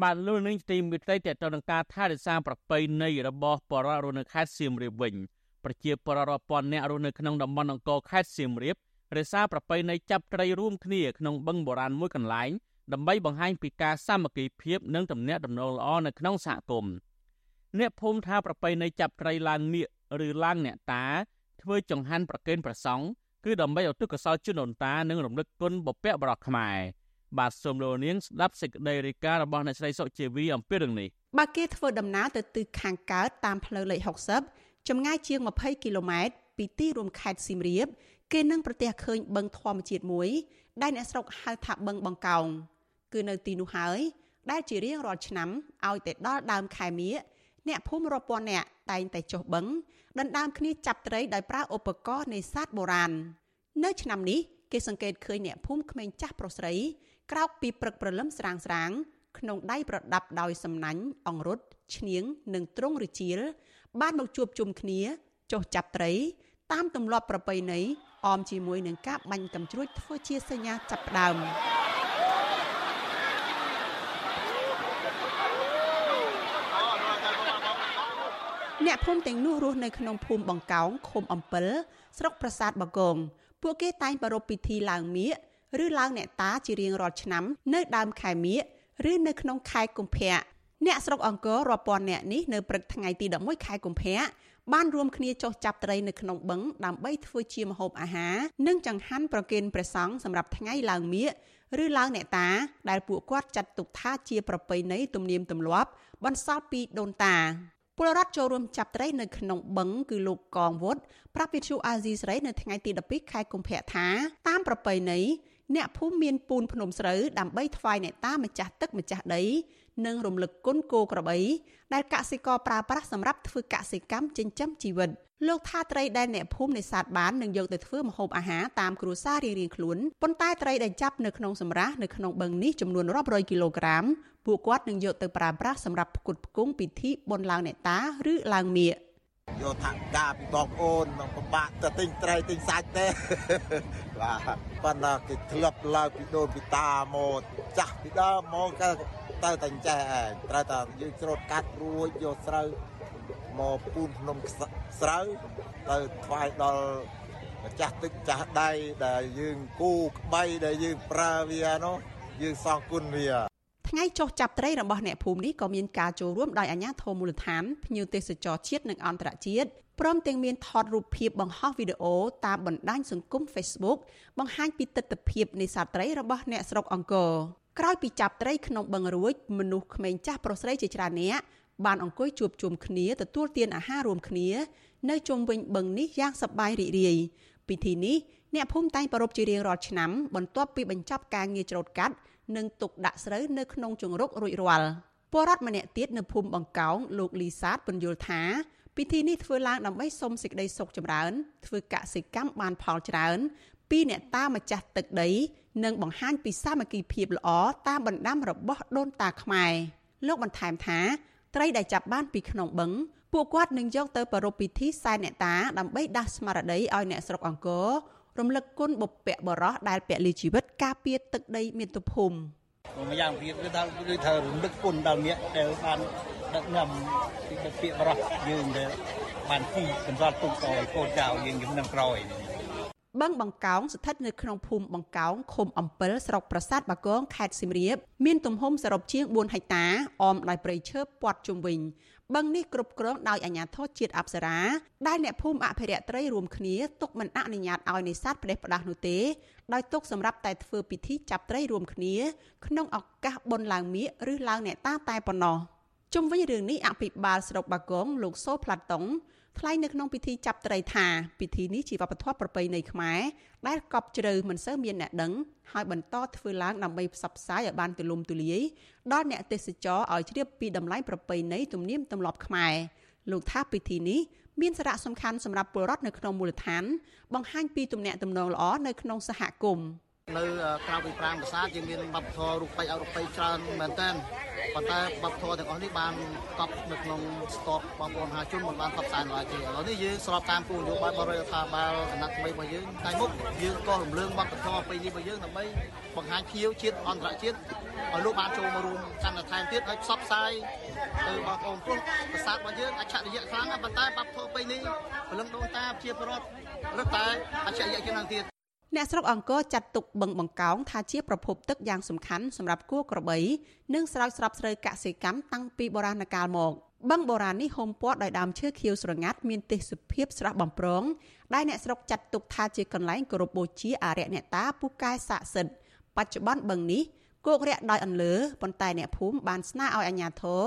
បាទលោកនាងទីមិត្តតេតទៅនឹងការថែរក្សាប្រពៃណីរបស់បរិរនៅខេត្តសៀមរាបវិញប្រជាពលរដ្ឋរាប់ពាន់នាក់រស់នៅក្នុងតំបន់អង្គរខេត្តសៀមរាបរក្សាប្រពៃណីចាប់ត្រីរួមគ្នាក្នុងបឹងបុរាណមួយកន្លែងដើម្បីបង្ហាញពីការសាមគ្គីភាពនិងទំនាក់ទំនងល្អនៅក្នុងសហគមន៍អ្នកភូមិថាប្រពៃណីចាប់ត្រីឡើងនៀកឬឡើងអ្នកតាធ្វើចង្ហាន់ប្រគេនព្រះសង្ឃគឺដើម្បីឧទ្ទិសកុសលជូនដូនតានិងរំលឹកគុណបុព្វបុរសខ្មែរ បាទសូមលោកនាងស្ដាប់សេចក្តីរាយការណ៍របស់អ្នកស្រីសុជីវីអំពីរឿងនេះបើគេធ្វើដំណើរទៅទិសខាងកើតតាមផ្លូវលេខ60ចម្ងាយជាង20គីឡូម៉ែត្រពីទីរួមខេត្តសៀមរាបគេនឹងប្រទះឃើញបឹងធម្មជាតិមួយ ដែលអ្នកស្រុកហៅថាបឹងបង្កោងគឺនៅទីនោះហើយ ដែលជារៀងរាល់ឆ្នាំឲ្យតែដល់ដើមខែមៀកអ្នកភូមិរាប់ពាន់នាក់តែងតែចុះបឹងដណ្ដើមគ្នាចាប់ត្រីដោយប្រើឧបករណ៍នេសាទបុរាណនៅឆ្នាំនេះគេសង្កេតឃើញអ្នកភូមិក្មេងចាស់ប្រុសស្រី ក្រោកពីព្រឹកព្រលឹមស្រាងស្រាងក្នុងដៃប្រដាប់ដោយសំណាញ់អង្រុតឈ្នៀងនិងទ្រង់ឬជៀលបានមកជួបជុំគ្នាចុះចាប់ត្រី តាមទម្លាប់ប្រពៃណីអមជាមួយនឹងការបាញ់កំជ្រួចធ្វើជាសញ្ញាចាប់ផ្ដើមអ្នកភូមិទាំងនោះរស់នៅក្នុងភូមិបង្កោងឃុំអំពិលស្រុកប្រាសាទបកងពួកគេតែងប្រារព្ធពិធីឡើងមៀក ឬឡើងអ្នកតាជារៀងរាល់ឆ្នាំនៅដើមខែមៀកឬនៅក្នុងខែកុម្ភៈអ្នកស្រុកអង្គររាប់ពាន់នាក់នេះនៅព្រឹកថ្ងៃទី11ខែកុម្ភៈបានរួមគ្នាចុះចាប់ត្រីនៅក្នុងបឹងដើម្បីធ្វើជាម្ហូបអាហារនិងចង្ហាន់ប្រគេនព្រះសង្ឃសម្រាប់ថ្ងៃឡើងមៀកឬឡើងអ្នកតាដែលពួកគាត់ចាត់ទុកថាជាប្រពៃណីទំនៀមទម្លាប់បន្សល់ពីដូនតាពលរដ្ឋចូលរួមចាប់ត្រីនៅក្នុងបឹងគឺលោកកងវុតប្រាប់វិទ្យុអាស៊ីសេរីនៅថ្ងៃទី12ខែកុម្ភៈថាតាមប្រពៃណី អ្នកភូមិមានពូនភ្នំស្រូវដើម្បីថ្វាយអ្នកតាម្ចាស់ទឹកម្ចាស់ដី និងរំលឹកគុណគោក្របីដែលកសិករប្រើប្រាស់សម្រាប់ធ្វើកសិកម្មចិញ្ចឹមជីវិតលោកថាត្រីដែលអ្នកភូមិនេសាទបាននឹងយកទៅធ្វើម្ហូបអាហារតាមគ្រួសាររៀងៗខ្លួនប៉ុន្តែត្រីដែលចាប់នៅក្នុងសម្រាសនៅក្នុងបឹងនេះចំនួនរាប់រយគីឡូក្រាមពួកគាត់នឹងយកទៅប្រើប្រាស់សម្រាប់ផ្គត់ផ្គង់ពិធីបុណ្យឡើងអ្នកតាឬឡើងមៀក យកថវិកាពីបងប្អូននឹងពិបាកទៅទិញត្រីទិញសាច់ទេបាទប៉ុន្តែគេធ្លាប់ឡើងពីដូនពីតាមកចាស់ពីដើមមកក៏ទៅតែចេះឯងត្រូវតែយើងច្រូតកាត់រួចយកស្រូវមកពូនភ្នំស្រូវទៅថ្វាយដល់ម្ចាស់ទឹកចាស់ដៃដែលយើងគូក្បីដែលយើងប្រើវានោះយើងសងគុណវា ថ្ងៃចុះចាប់ត្រីរបស់អ្នកភូមិនេះក៏មានការចូលរួមដោយអាជ្ញាធរមូលដ្ឋានភ្ញៀវទេសចរជាតិនិងអន្តរជាតិព្រមទាំងមានថតរូបភាពបង្ហោះវីដេអូតាមបណ្ដាញសង្គម Facebook បង្ហាញពីទស្សនវិជ្ជានេសាទត្រីរបស់អ្នកស្រុកអង្គរក្រោយពីចាប់ត្រីក្នុងបឹងរួចមនុស្សក្មេងចាស់ប្រុសស្រីជាច្រើននាក់បានអង្គុយជួបជុំគ្នាទទួលទានអាហាររួមគ្នា នៅជុំវិញបឹងនេះយ៉ាងសប្បាយរីករាយពិធីនេះអ្នកភូមិតែងប្រារព្ធជារៀងរាល់ឆ្នាំបន្ទាប់ពីបញ្ចប់ការងារច្រូតកាត់ និងទុកដាក់ស្រូវនៅក្នុងជង្រុករួចរាល់ពលរដ្ឋម្នាក់ទៀតនៅភូមិបង្កោងលោកលីសាតពន្យល់ថាពិធីនេះធ្វើឡើងដើម្បីសុំសេចក្តីសុខចម្រើន ធ្វើកសិកម្មបានផលច្រើន ពីអ្នកតាម្ចាស់ទឹកដី និងបង្ហាញពីសាមគ្គីភាពល្អតាមបណ្ដាំរបស់ដូនតាខ្មែរលោកបន្ថែមថាត្រីដែលចាប់បានពីក្នុងបឹងពួកគាត់នឹងយកទៅប្រារព្ធពិធីសែនអ្នកតាដើម្បីដាស់ស្មារតីឲ្យអ្នកស្រុកអង្គរ រំលឹកគុណបុព្វបុរសដែលពលីជីវិតការពារទឹកដីមាតុភូមិម្យ៉ាងទៀតគឺថាគឺថារំលឹកគុណដល់អ្នកដែលបានដឹកនាំពីបុព្វបុរសយើងដែលបានទីបន្សល់ទុកឲ្យកូនចៅយើងជំនាន់ក្រោយបឹងបង្កោងស្ថិតនៅក្នុងភូមិបង្កោងឃុំអំពិលស្រុកប្រាសាទបាគងខេត្តសៀមរាបមានទំហំសរុបជាង4ហិកតាអមដោយព្រៃឈើព័ទ្ធជុំវិញ បឹងនេះគ្រប់គ្រងដោយអាជ្ញាធរជាតិអប្សរាដែលអ្នកភូមិអភិរក្សត្រីរួមគ្នាទុកមិនអនុញ្ញាតឲ្យនេសាទផ្ដេសផ្ដាស់នោះទេដោយទុកសម្រាប់តែធ្វើពិធីចាប់ត្រីរួមគ្នា ក្នុងឱកាសបុណ្យឡើងមៀកឬឡើងអ្នកតាតែប៉ុណ្ណោះជុំវិញរឿងនេះអភិបាលស្រុកបាគងលោកសូផ្លាតុង ថ្លែងនៅក្នុងពិធីចាប់ត្រីថាពិធីនេះជាវប្បធម៌ប្រពៃណីខ្មែរដែលកប់ជ្រៅមិនសូវមានអ្នកដឹងហើយបន្តធ្វើឡើងដើម្បីផ្សព្វផ្សាយឲ្យបានទូលំទូលាយដល់អ្នកទេសចរឲ្យជ្រាបពីតម្លៃប្រពៃណីទំនៀមទម្លាប់ខ្មែរលោកថាពិធីនេះមានសារៈសំខាន់សម្រាប់ពលរដ្ឋនៅក្នុងមូលដ្ឋានបង្ហាញពីទំនាក់ទំនងល្អនៅក្នុងសហគមន៍ នៅក្រៅពីប្រាង្គប្រាសាទយើងមានបបធររូបិយអរូបិយច្រើនមែនតើប៉ុន្តែបបធរទាំងអស់នេះបានកប់នៅក្នុងស្ទប់បងប្អូនមហាជនមិនបានកប់ផ្សាយឡើយទេឥឡូវនេះយើងស្របតាមគោលនយោបាយបរិយាកាសបាលគណៈថ្មីរបស់យើងតែមុខយើងក៏រំលឹងបបធរពេលនេះរបស់យើងដើម្បីបង្ហាញភៀវជាតិអន្តរជាតិឲ្យលោកបានចូលមករួមកាន់តែថែមទៀតឲ្យផ្សព្វផ្សាយទៅបងប្អូនព្រោះប្រាសាទរបស់យើងអច្ឆរិយៈខ្លាំងណាស់ប៉ុន្តែបបធរពេលនេះព្រលឹងដូនតាជាប្រវត្តិរឹតតែអច្ឆរិយៈជាងនឹងទៀត អ្នកស្រុកអង្គរចាត់ទុកបឹងបង្កោងថាជាប្រភពទឹកយ៉ាងសំខាន់សម្រាប់គួរក្របីនិងស្រោចស្រពស្រូវកសិកម្មតាំងពីបុរាណកាលមកបឹងបុរាណនេះហុំព័ទ្ធដោយដើមឈើខៀវស្រងាត់មានទេសភាពស្រស់បំព្រងដែលអ្នកស្រុកចាត់ទុកថាជាកន្លែងគោរពបូជាអារក្សអ្នកតាពូកែស័ក្តិសិទ្ធិបច្ចុប្បន្នបឹងនេះគោករាក់ដោយអន្លើប៉ុន្តែអ្នកភូមិបានស្នើឲ្យអាជ្ញាធរ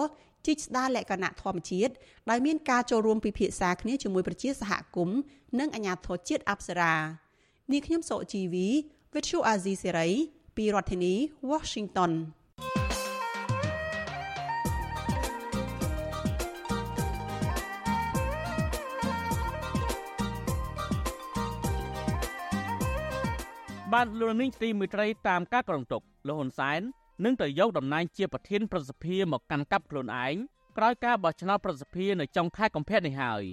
ជីកស្ដារលក្ខណៈធម្មជាតិដោយមានការចូលរួមពិភាក្សាគ្នាជាមួយប្រជាសហគមន៍និងអាជ្ញាធរជាតិអប្សរា នាងខ្ញុំសុជីវី Virtual Azizi Serai ពីរដ្ឋធានី Washington បានលោកនាងទីមួយត្រីតាមការក្រងទុកលោកហ៊ុនសែននឹងទៅយកតំណែងជាប្រធានប្រសិទ្ធិមកកាន់កាប់ខ្លួនឯងក្រោយការបោះឆ្នោតប្រសិទ្ធិនៅចុងខែកុម្ភៈនេះហើយ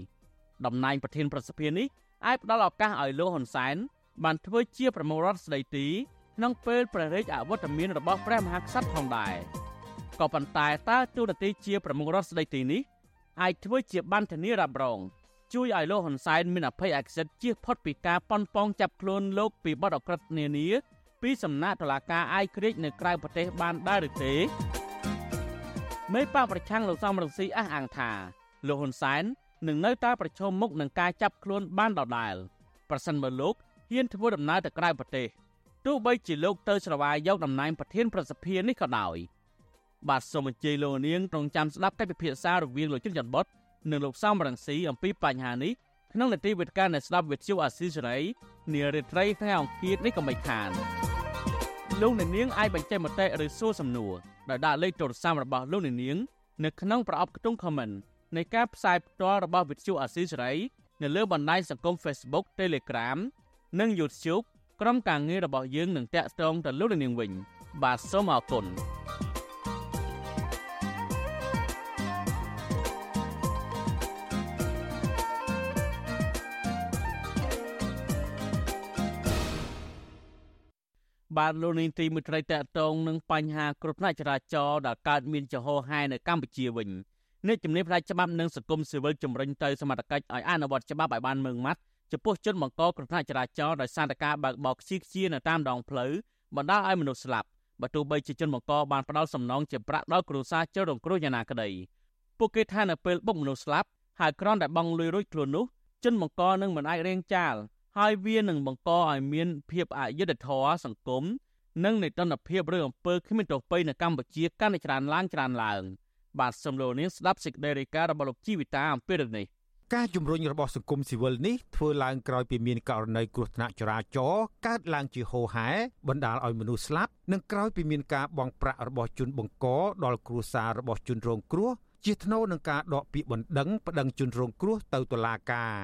តំណែងប្រធានប្រសិទ្ធិនេះអាចផ្ដល់ឱកាសឲ្យលោកហ៊ុនសែន បានធ្វើជាប្រមុខរដ្ឋស្ដីទីក្នុងពេលព្រះរាជអវត្តមានរបស់ព្រះមហាក្សត្រផងដែរក៏ប៉ុន្តែតើទូនាទីជាប្រមុខរដ្ឋស្ដីទីនេះអាចធ្វើជាបានធានារ៉ាប់រងជួយឲ្យលោកហ៊ុនសែនមានអភ័យអក្សិតជៀសផុតពីការប៉ុនប៉ងចាប់ខ្លួនលោកពីបទអក្រិតនានាពីសំណាក់តុលាការអាយក្រិចនៅក្រៅប្រទេសបានដែរឬទេមេបកប្រឆាំងលោកសំរងស៊ីអះអាងថាលោកហ៊ុនសែននឹងនៅតែប្រឈមមុខនឹងការចាប់ខ្លួនបានដដែលប្រសិនបើលោក ហ៊ានធ្វើដំណើរទៅក្រៅប្រទេសទោះបីជាលោកទៅស្រាវយកតំណែងប្រធានប្រសិទ្ធិនេះក៏ដោយបាទសូមអញ្ជើញលោកនាងក្នុងចាំស្ដាប់កិច្ចពិភាក្សារវាងលោកជិនច័ន្ទបុតនិងលោកសំរងស៊ីអំពីបញ្ហានេះក្នុងនេតិវិទ្យានៃស្ដាប់វិទ្យុអាស៊ីសេរីនារីត្រីថ្ងៃអង្គារនេះក៏មិនខានលោកនាងអាចបញ្ចេញមតិឬសួរសំណួរដោយដាក់លេខទូរស័ព្ទរបស់លោកនាងនៅក្នុងប្រអប់ខ្ទង់ comment នៃការផ្សាយផ្ទាល់របស់វិទ្យុអាស៊ីសេរីនៅលើបណ្ដាញសង្គម Facebook Telegram និង YouTube ក្រុមការងាររបស់យើងនឹងតាក់ទងទៅលោកនាងវិញ បាទសូមអរគុណបាទលោកនាងទីមួយត្រីតកតងនឹងបញ្ហាគ្រោះថ្នាក់ចរាចរណ៍ដែលកើតមានចំហហែនៅកម្ពុជាវិញអ្នកជំនាញផ្នែកច្បាប់និងសង្គមស៊ីវិលជំរុញទៅសមត្ថកិច្ចឲ្យអនុវត្តច្បាប់ឲ្យបានម៉ឺងម៉ាត់ ចំពោះជនបង្កគ្រោះថ្នាក់ចរាចរណ៍ដោយសារតែការបើកបោកខ្ជិះខ្ជានៅតាមដងផ្លូវបណ្ដាលឲ្យមនុស្សស្លាប់បើទោះបីជាជនបង្កបានផ្ដាល់សំណងជាប្រាក់ដល់គ្រួសារជនរងគ្រោះយ៉ាងណាក្តីពួកគេថានៅពេលបុកមនុស្សស្លាប់ហើយក្រនតែបងលុយរួចខ្លួននោះជនបង្កនឹងមិនអាចរៀងចាលហើយវានឹងបង្កឲ្យមានភាពអយុត្តិធម៌សង្គមនិងនៃទនភាពឬអំពើគ្មានទោសពៃនៅកម្ពុជាកាន់តែច្រើនឡើងច្រើនឡើង បាទសូមលោកនាងស្ដាប់សេចក្តីរាយការណ៍របស់លោកជីវិតាអំពីរឿងនេះ ការជំរុញរបស់សង្គមស៊ីវិលនេះធ្វើឡើងក្រោយពីមានករណីគ្រោះថ្នាក់ចរាចរណ៍កើតឡើងជាហូរហែបណ្ដាលឲ្យមនុស្សស្លាប់និងក្រោយពីមានការបង់ប្រាក់របស់ជនបង្កដល់គ្រួសាររបស់ជនរងគ្រោះជាថ្នូវនឹងការដកពាក្យបណ្ដឹងប្តឹងជនរងគ្រោះទៅតុលាការ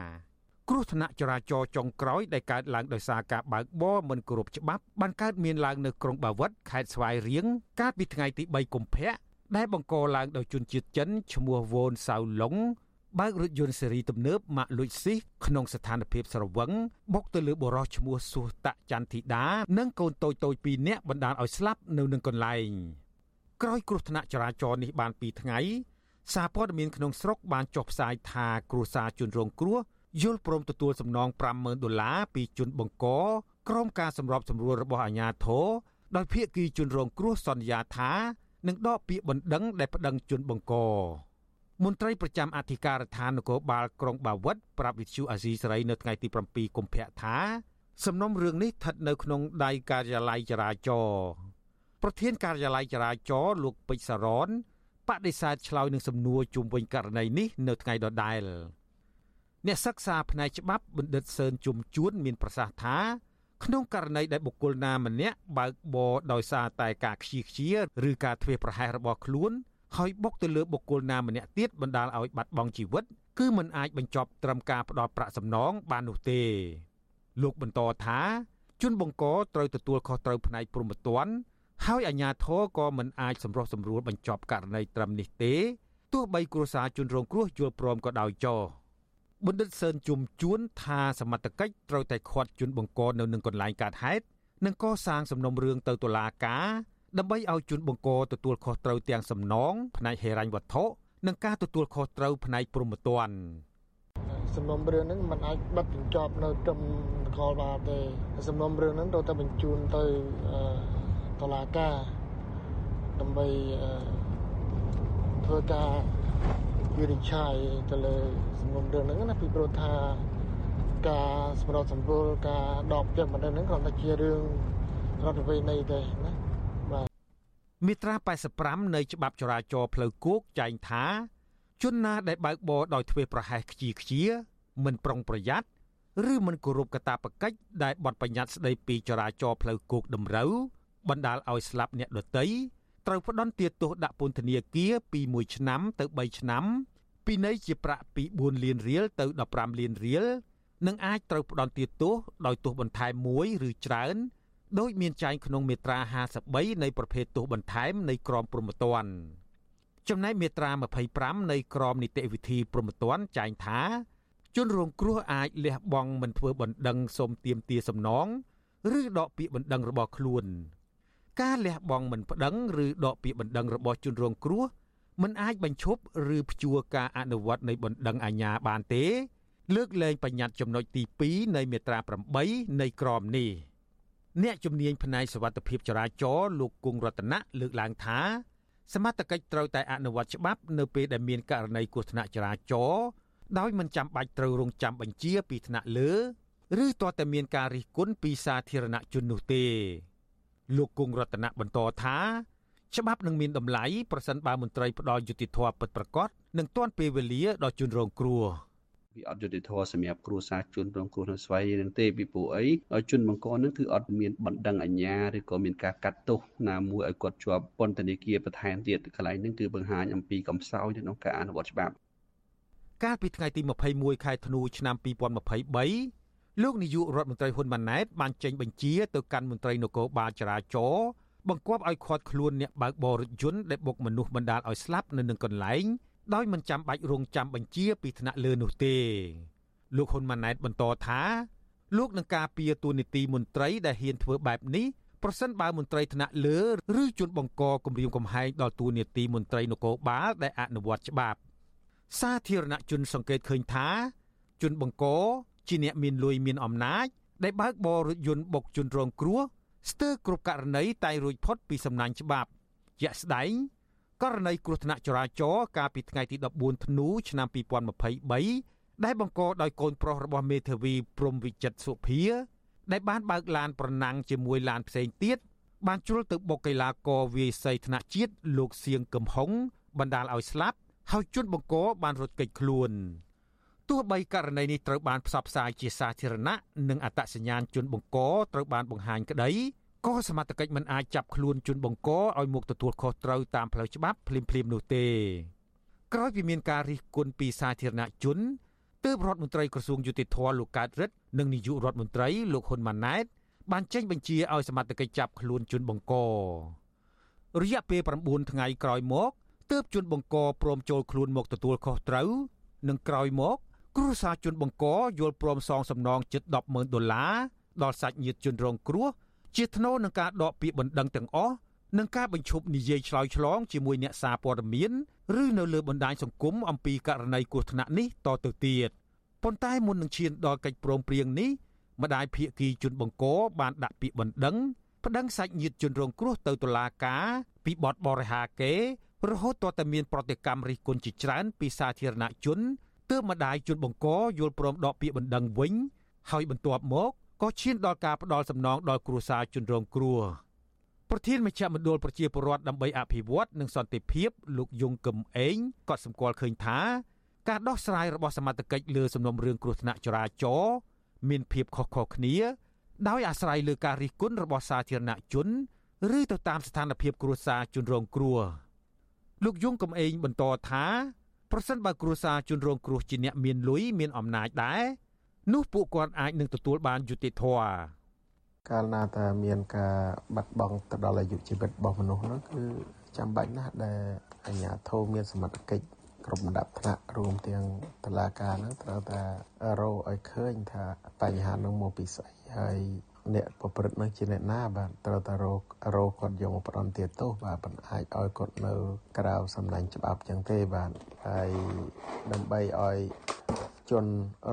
គ្រោះថ្នាក់ចរាចរណ៍ចុងក្រោយដែលកើតឡើងដោយសារការបើកបរមិនគោរពច្បាប់បានកើតមានឡើងនៅក្រុងបាវិតខេត្តស្វាយរៀងកាលពីថ្ងៃទី3កុម្ភៈដែលបង្កឡើងដោយជនជាតិចិនឈ្មោះវ៉ូនសាវឡុង បើករថយន្តស៊េរីទំនើបម៉ាកលួចស៊ីសក្នុងស្ថានភាពស្រវឹងបុកទៅលើបុរសឈ្មោះសុះតចន្ទធីតានិងកូនតូចតូចពីរនាក់បណ្ដាលឲ្យស្លាប់នៅនឹងកន្លែងក្រោយគ្រោះថ្នាក់ចរាចរណ៍នេះបាន2ថ្ងៃសារព័ត៌មានក្នុងស្រុកបានចុះផ្សាយថាគ្រួសារជនរងគ្រោះយល់ព្រមទទួលសំណង50000ដុល្លារពីជនបង្កក្រុមការសម្របសម្រួលរបស់អាជ្ញាធរដោយភាគីជនរងគ្រោះសន្យាថានឹងដកពាក្យបណ្ដឹងដែលប្តឹងជនបង្ក មន្ត្រីប្រចាំអធិការដ្ឋាននគរបាលក្រុងបាវិតប្រាប់វិទ្យុអាស៊ីសេរីនៅថ្ងៃទី7កុម្ភៈថាសំណុំរឿងនេះស្ថិតនៅក្នុងដៃការិយាល័យចរាចរណ៍ប្រធានការិយាល័យចរាចរណ៍លោកពេជ្រសារ៉នបដិសេធឆ្លើយនឹងសំណួរជុំវិញករណីនេះនៅថ្ងៃដដែលអ្នកសិក្សាផ្នែកច្បាប់បណ្ឌិតសឿនជុំជួនមានប្រសាសន៍ថាក្នុងករណីដែលបុគ្គលណាម្នាក់បើកបរដោយសារតែការខ្ជិះខ្ជាឬការធ្វេសប្រហែសរបស់ខ្លួន ហើយបុកទៅលើបុគ្គលណាម្នាក់ទៀតបណ្ដាលឲ្យបាត់បង់ជីវិត គឺមិនអាចបញ្ចប់ត្រឹមការផ្ដោតប្រាក់សំណងបាននោះទេ លោកបន្តថាជនបង្កត្រូវទទួលខុសត្រូវផ្នែកព្រហ្មទណ្ឌហើយអាជ្ញាធរក៏មិនអាចសម្រុះសម្រួលបញ្ចប់ករណីត្រឹមនេះទេទោះបីគ្រួសារជនរងគ្រោះយល់ព្រមក៏ដោយចោះបណ្ឌិតសឿនជុំជួនថាសមត្ថកិច្ចត្រូវតែឃាត់ជនបង្កនៅនឹងកន្លែងកើតហេតុនិងកសាងសំណុំរឿងទៅតុលាការ ដើម្បីឲ្យជនបង្កទទួលខុសត្រូវទាំងសំណងផ្នែកហិរញ្ញវត្ថុនិងការទទួលខុសត្រូវផ្នែកព្រហ្មទណ្ឌសំណុំរឿងហ្នឹងมันអាចបិទបញ្ចប់នៅត្រឹមនគរបាលទេសំណុំរឿងហ្នឹងត្រូវតែបញ្ជូនទៅតុលាការដើម្បីធ្វើការវិនិច្ឆ័យទៅលើសំណុំរឿងហ្នឹងណាពីព្រោះថាការសម្របសម្រួលការដកពាក្យបណ្ដឹងហ្នឹងគ្រាន់តែជារឿងរដ្ឋវិន័យទេណា មាត្រា85នៃច្បាប់ចរាចរណ៍ផ្លូវគោកចែងថាជនណាដែលបើកបរដោយធ្វេសប្រហែសខ្ជាខ្ជា មិនប្រុងប្រយ័ត្នឬមិនគោរពកាតព្វកិច្ចដែលបទបញ្ញត្តិស្តីពីចរាចរណ៍ផ្លូវគោកតម្រូវបណ្ដាលឲ្យស្លាប់អ្នកដទៃត្រូវផ្ដន្ទាទោសដាក់ពន្ធនាគារពី1ឆ្នាំទៅ3ឆ្នាំពីនៃជាប្រាក់ពី4លានរៀលទៅ15លានរៀលនិងអាចត្រូវផ្ដន្ទាទោសដោយទោសបន្ថែមមួយឬច្រើន ដោយមានចែងក្នុងមាត្រា53នៃប្រភេទទោសបន្ថែមនៃក្រមព្រហ្មទណ្ឌចំណែកមាត្រា25នៃក្រមនីតិវិធីព្រហ្មទណ្ឌចែងថាជនរងគ្រោះអាចលះបង់មិនធ្វើបណ្ដឹងសុំទាមទារសំណងឬដកពាក្យបណ្ដឹងរបស់ខ្លួន ការលះបង់មិនប្តឹងឬដកពាក្យបណ្ដឹងរបស់ជនរងគ្រោះមិនអាចបញ្ឈប់ឬព្យួរការអនុវត្តនៃបណ្ដឹងអាជ្ញាបានទេ លើកលែងបញ្ញត្តិចំណុចទី2នៃមាត្រា8នៃក្រមនេះ អ្នកជំនាញផ្នែកសវត្ថិភាពចរាចរណ៍លោកគង់រតនៈលើកឡើងថាសមត្ថកិច្ចត្រូវតែអនុវត្តច្បាប់នៅពេលដែលមានករណីគ្រោះថ្នាក់ចរាចរណ៍ដោយមិនចាំបាច់ត្រូវរងចាំបញ្ជាពីថ្នាក់លើឬទាល់តែមានការរិះគន់ពីសាធារណជននោះទេ លោកគង់រតនៈបន្តថាច្បាប់នឹងមានតម្លៃប្រសិនបើមន្ត្រីផ្ដាល់យុតិធធពិតប្រាកដនឹងទាន់ពេលវេលាដល់ជនរងគ្រោះ វាអត់យុត្តិធម៌សម្រាប់គ្រួសារជនរងគ្រោះនៅស្វ័យនឹងទេពីព្រោះអីជនបង្កនឹងគឺអត់មានបណ្ដឹងអាជ្ញាឬក៏មានការកាត់ទោសណាមួយឲ្យគាត់ជាប់ពន្ធនាគារបន្ថែមទៀតកន្លែងនេះគឺបង្ហាញអំពីកំសោយក្នុងការអនុវត្តច្បាប់កាលពីថ្ងៃទី21ខែធ្នូឆ្នាំ2023លោកនាយករដ្ឋមន្ត្រីហ៊ុនម៉ាណែតបានចេញបញ្ជាទៅកាន់មន្ត្រីនគរបាលចរាចរណ៍បង្គាប់ឲ្យឃាត់ខ្លួនអ្នកបើកបររថយន្តដែលបុកមនុស្សបណ្ដាលឲ្យស្លាប់នៅនឹងកន្លែង ដោយមិនចាំបាច់រងចាំបញ្ជាពីថ្នាក់លើនោះទេលោកហ៊ុនម៉ាណែតបន្តថាលោកនឹងការពារទូនីតិមន្ត្រីដែលហ៊ានធ្វើបែបនេះប្រសិនបើមន្ត្រីថ្នាក់លើឬជនបង្កគម្រាមកំហែងដល់ទូនីតិមន្ត្រីនគរបាលដែលអនុវត្តច្បាប់សាធារណជនសង្កេតឃើញថា ជនបង្កជាអ្នកមានលុយមានអំណាច ដែលបើកបររថយន្តបុកជនរងគ្រោះស្ទើរគ្រប់ករណីតែរួចផុតពីសំណាញ់ច្បាប់ជាក់ស្ដែង ករណីគ្រោះថ្នាក់ចរាចរណ៍កាលពីថ្ងៃទី14ធ្នូឆ្នាំ2023ដែលបង្កដោយកូនប្រុសរបស់មេធាវីព្រំវិចិត្រសុភា ដែលបានបើកឡានប្រណាំងជាមួយឡានផ្សេងទៀតបានជ្រុលទៅបុកកីឡាករវាយសីថ្នាក់ជាតិលោកសៀងកំហុងបណ្ដាលឲ្យស្លាប់ហើយជនបង្កបានរត់គេចខ្លួនទោះបីករណីនេះត្រូវបានផ្សព្វផ្សាយជាសាធារណៈនិងអត្តសញ្ញាណជនបង្កត្រូវបានបង្ហាញក្តី ក៏សមត្ថកិច្ចមិនអាចចាប់ខ្លួនជនបង្កឲ្យមកទទួលខុសត្រូវតាមផ្លូវច្បាប់ភ្លាមៗនោះទេក្រោយពីមានការរិះគន់ពីសាធារណជនទើបរដ្ឋមន្ត្រីក្រសួងយុតិធធម៌លោកកើតរិទ្ធនិងនាយករដ្ឋមន្ត្រីលោកហ៊ុនម៉ាណែតបានចេញបញ្ជាឲ្យសមត្ថកិច្ចចាប់ខ្លួនជនបង្ករយៈពេល9ថ្ងៃក្រោយមកទើបជនបង្កព្រមចូលខ្លួនមកទទួលខុសត្រូវនិងក្រោយមកគ្រួសារជនបង្កយល់ព្រមសងសំណងជិត100000ដុល្លារដល់សាច់ញាតិជនរងគ្រោះ ជាថ្នូរនឹងការដកពាក្យបណ្ដឹងទាំងអស់និងការបញ្ឈប់និយាយឆ្លើយឆ្លងជាមួយអ្នកសារព័ត៌មានឬនៅលើបណ្ដាញសង្គមអំពីករណីគ្រោះថ្នាក់នេះតទៅទៀតប៉ុន្តែមុននឹងឈានដល់កិច្ចព្រមព្រៀងនេះម្ដាយភៀកគីជនបង្កបានដាក់ពាក្យបណ្ដឹងប្តឹងសាច់ញាតិជនរងគ្រោះទៅតុលាការពីបទបរិហាកេរហូតទាល់តែមានប្រតិកម្មរិះគន់ជាច្រើនពីសាធារណជនទើបម្ដាយជនបង្កយល់ព្រមដកពាក្យបណ្ដឹងវិញហើយបន្ទាប់មក ក៏ឈានដល់ការផ្ដាល់សំណងដល់គ្រួសារជនរងគ្រោះប្រធានមជ្ឈមណ្ឌលប្រជាពលរដ្ឋដើម្បីអភិវឌ្ឍនិងសន្តិភាពលោកយងកឹមអេងក៏សម្គាល់ឃើញថាការដោះស្រាយរបស់សមត្ថកិច្ចលើសំណុំរឿងគ្រោះថ្នាក់ចរាចរណ៍មានភាពខុសៗគ្នា ដោយអាស្រ័យលើការរិះគន់របស់សាធារណជនឬទៅតាមស្ថានភាពគ្រួសារជនរងគ្រោះលោកយងកំឯងបន្តថាប្រសិនបើគ្រួសារជនរងគ្រោះជាអ្នកមានលុយមានអំណាចដែរ នោះពួកគាត់អាចនឹងទទួលបានយុត្តិធម៌កាលណាតែមានការបាត់បង់ទៅដល់អាយុជីវិតរបស់មនុស្សនោះគឺចាំបាច់ណាស់ដែលអាជ្ញាធរមានសមត្ថកិច្ចគ្រប់លំដាប់ថ្នាក់រួមទាំងតឡាការនឹងត្រូវតែរកឲ្យឃើញថាបញ្ហានឹងមកពីស្អីហើយអ្នកប្រព្រឹត្តនឹងជាអ្នកណាបាទត្រូវតែរករកគាត់យកមកផ្ដន់ទាទោសបាទមិនអាចឲ្យគាត់នៅក្រៅសំណាញ់ច្បាប់ចឹងទេបាទហើយដើម្បីឲ្យ ជន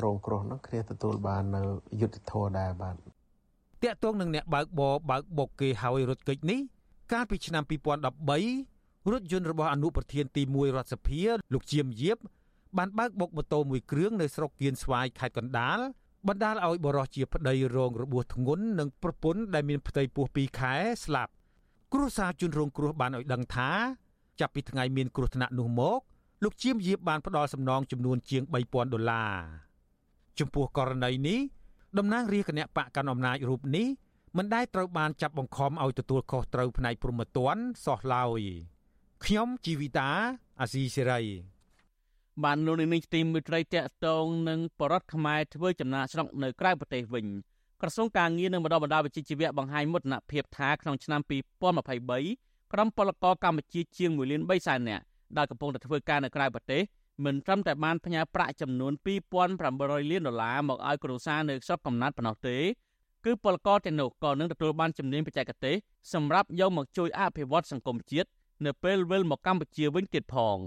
រងគ្រោះនោះគ្នាទទួលបាននៅយុត្តិធម៌ដែរបាទតាក់ទងនឹងអ្នកបើកបរបើកបុកគេហើយរត់គេចនេះកាលពីឆ្នាំ2013រថយន្តរបស់អនុប្រធានទី1រដ្ឋសភាលោកជាមយាបបានបើកបុកម៉ូតូមួយគ្រឿងនៅស្រុកគៀនស្វាយខេត្តកណ្ដាលបណ្ដាលឲ្យបរិសុទ្ធជាប្តីរងរបួសធ្ងន់និងប្រពន្ធដែលមានផ្ទៃពោះ2ខែស្លាប់គ្រួសារជនរងគ្រោះបានឲ្យដឹងថា ចាប់ពីថ្ងៃមានគ្រោះថ្នាក់នោះមក លោកជាមយាបបានផ្ដល់សំណងចំនួនជាង3000ដុល្លារចំពោះករណីនេះតំណាងរាជគណៈបកកណ្ដាលអំណាចរូបនេះមិនដែលត្រូវបានចាប់បង្ខំឲ្យទទួលខុសត្រូវផ្នែកព្រហ្មទណ្ឌសោះឡើយខ្ញុំជីវិតាអាស៊ីសេរីបានលោកនាងទីមិត្តរីតកតងនឹងបរដ្ឋខ្មែរធ្វើចំណាកស្រុកនៅក្រៅប្រទេសវិញក្រសួងការងារនិងបណ្ដុះបណ្ដាលវិជ្ជាជីវៈបង្ហាញមោទនភាពថាក្នុងឆ្នាំ2023ក្រុមពលករកម្ពុជាជាង1លាន3សែននាក់ ដែលកំពុងតែធ្វើការនៅក្រៅប្រទេសមិនត្រឹមតែបានផ្ញើប្រាក់ចំនួន2800លានដុល្លារមកឲ្យគ្រួសារនៅស្រុកកំណើតប៉ុណ្ណោះទេគឺពលករទាំងនោះក៏នឹងទទួលបានជំនាញបច្ចេកទេសសម្រាប់យកមកជួយអភិវឌ្ឍសង្គមជាតិនៅពេលវិលមកកម្ពុជាវិញទៀតផង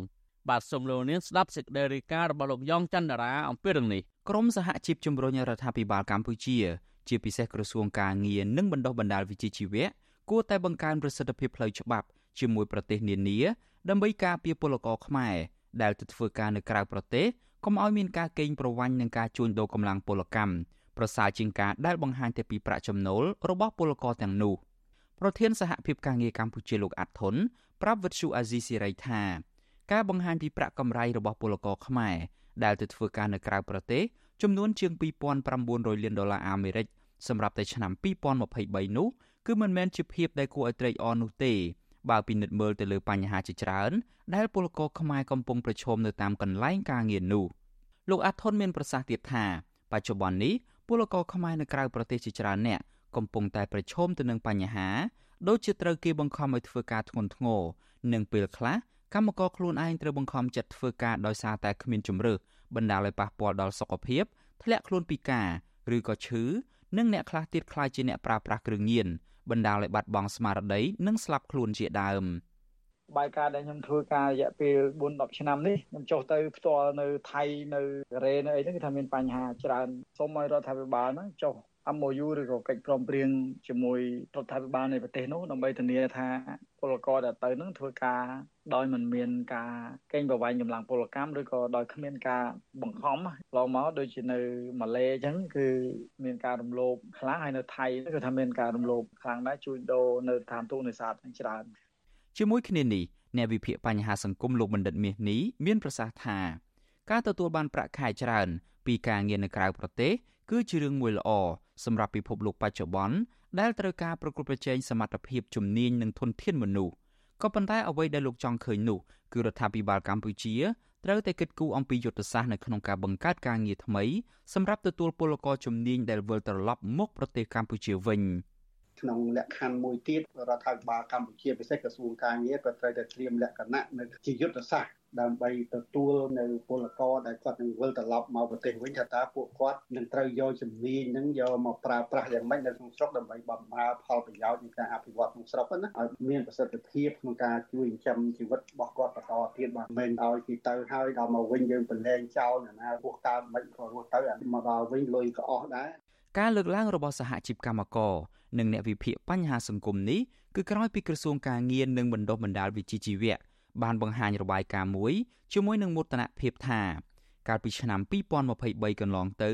បាទសូមលោកនាងស្ដាប់សេចក្តីរាយការណ៍របស់លោកយ៉ងច័ន្ទរាអំពីរឿងនេះក្រមសហជីពជំរុញរដ្ឋាភិបាលកម្ពុជា ជាពិសេសក្រសួងការងារនិងបណ្ដុះបណ្ដាលវិជ្ជាជីវៈគួរតែបង្កើនប្រសិទ្ធភាពផ្លូវច្បាប់ជាមួយប្រទេសនានា ដើម្បីការពារពលករខ្មែរដែលទៅធ្វើការនៅក្រៅប្រទេសកុំឲ្យមានការកេងប្រវ័ញ្ចនិងការជួញដូរកម្លាំងពលកម្មប្រសើរជាងការដែលបង្ហាញតែពីប្រាក់ចំណូលរបស់ពលករទាំងនោះប្រធានសហភាពការងារកម្ពុជាលោកអាត់ធុនប្រាប់វិទ្យុអាស៊ីសេរីថាការបង្ហាញពីប្រាក់កម្រៃរបស់ពលករខ្មែរដែលទៅធ្វើការនៅក្រៅប្រទេសចំនួនជាង2900លានដុល្លារអាមេរិកសម្រាប់តែឆ្នាំ2023នោះគឺមិនមែនជាភាពដែលគួរឲ្យត្រេកអរនោះទេ បើពិនិត្យមើលទៅលើបញ្ហាជាច្រើន ដែលពលករខ្មែរកំពុងប្រឈមនៅតាមកន្លែងការងារនោះលោកអាថុនមានប្រសាសន៍ទៀតថាបច្ចុប្បន្ននេះពលករខ្មែរនៅក្រៅប្រទេសជាច្រើនអ្នកកំពុងតែប្រឈមទៅនឹងបញ្ហាដូចជាត្រូវគេបង្ខំឲ្យធ្វើការធ្ងន់ធ្ងរនិងពេលខ្លះកម្មករខ្លួនឯងត្រូវបង្ខំចិត្តធ្វើការដោយសារតែគ្មានជំរើសបណ្ដាលឲ្យប៉ះពាល់ដល់សុខភាពធ្លាក់ខ្លួនពិការឬក៏ឈឺនិងអ្នកខ្លះទៀតខ្លាចជាអ្នកប្រើប្រាស់គ្រឿងញៀន បណ្ដាលឲ្យបាត់បង់ស្មារតីនិងស្លាប់ខ្លួនជាដើម បាយការដែលខ្ញុំធ្វើការរយៈពេល4 10ឆ្នាំនេះខ្ញុំចុះទៅផ្ទាល់នៅថៃនៅកូរ៉េនៅអីហ្នឹងគឺថាមានបញ្ហាច្រើនសូមឲ្យរដ្ឋាភិបាលហ្នឹងចុះ MOU ឬក៏កិច្ចព្រមព្រៀងជាមួយរដ្ឋាភិបាលនៃប្រទេសនោះដើម្បីធានាថាពលករដែលទៅនឹងធ្វើការដោយមិនមានការកេងប្រវ័ញ្ចកម្លាំងពលកម្មឬក៏ដោយគ្មានការបង្ខំឡងមកដូចជានៅម៉ាឡេអញ្ចឹងគឺមានការរំលោភខ្លាំងហើយនៅថៃគឺថាមានការរំលោភខ្លាំងដែរជួញដូរនៅឋានទូតនេសាទច្រើន ជាមួយគ្នានេះអ្នកវិភាគបញ្ហាសង្គមលោកបណ្ឌិតមាសនេះមានប្រសាសន៍ថាការទទួលបានប្រាក់ខែច្រើន ពីការងារនៅក្រៅប្រទេស គឺជារឿងមួយល្អសម្រាប់ពិភពលោកបច្ចុប្បន្នដែលត្រូវការប្រកួតប្រជែងសមត្ថភាពជំនាញនិងធនធានមនុស្សក៏ប៉ុន្តែអ្វីដែលលោកចង់ឃើញនោះគឺរដ្ឋាភិបាលកម្ពុជាត្រូវតែគិតគូរអំពីយុទ្ធសាស្ត្រនៅក្នុងការបង្កើតការងារថ្មីសម្រាប់ទទួលពលករជំនាញដែលវិលត្រឡប់មកប្រទេសកម្ពុជាវិញ ក្នុងលក្ខខណ្ឌមួយទៀតរដ្ឋាភិបាលកម្ពុជាពិសេសក្រសួងការងារក៏ត្រូវតែត្រៀមលក្ខណៈនៅជាយុទ្ធសាស្ត្រដើម្បីទទួលនៅពលករដែលគាត់នឹងវិលត្រឡប់មកប្រទេសវិញថាតើពួកគាត់នឹងត្រូវយកជំនាញនឹងយកមកប្រើប្រាស់យ៉ាងម៉េចនៅក្នុងស្រុកដើម្បីបំរើផលប្រយោជន៍នៃការអភិវឌ្ឍក្នុងស្រុកណាឲ្យមានប្រសិទ្ធភាពក្នុងការជួយចិញ្ចឹមជីវិតរបស់គាត់បន្តទៀតបាទមិនឲ្យគេទៅហើយដល់មកវិញយើងប្រឡែងចោលណាណារស់កើតមិនក៏រស់ទៅមកដល់វិញលុយក៏អស់ដែរការលើកឡើងរបស់សហជីពកម្មករ និងអ្នកវិភាគបញ្ហាសង្គមនេះគឺក្រោយពីក្រសួងការងារនិងបណ្ដុះបណ្ដាលវិជ្ជាជីវៈបានបង្ហាញរបាយការណ៍មួយជាមួយនឹងមោទនភាពថាកាលពីឆ្នាំ2023កន្លងទៅ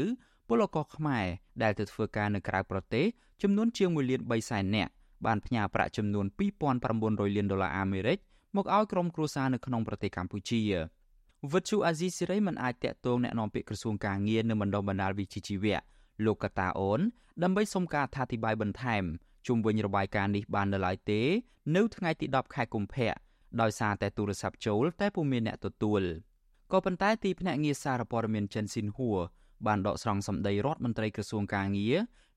ពលករខ្មែរដែលទៅធ្វើការនៅក្រៅប្រទេសចំនួនជាង1លាន3សែននាក់បានផ្ញើប្រាក់ចំនួន2900លានដុល្លារអាមេរិកមកឲ្យក្រុមគ្រួសារនៅក្នុងប្រទេសកម្ពុជាវិទ្យុអាស៊ីសេរីមិនអាចតាក់ទងแนะនាំពាក្យក្រសួងការងារនិងបណ្ដុះបណ្ដាលវិជ្ជាជីវៈ លោកកតាអូនដើម្បីសុំការអធិប្បាយបន្ថែមជុំវិញរបាយការណ៍នេះបាននៅឡើយទេ នៅថ្ងៃទី10ខែកុម្ភៈដោយសារតែទូរស័ព្ទចូលតែពុំមានអ្នកទទួលក៏ប៉ុន្តែទីភ្នាក់ងារសារព័ត៌មានចិនស៊ីនហួរបានដកស្រង់សម្ដីរដ្ឋមន្ត្រីក្រសួងការងារ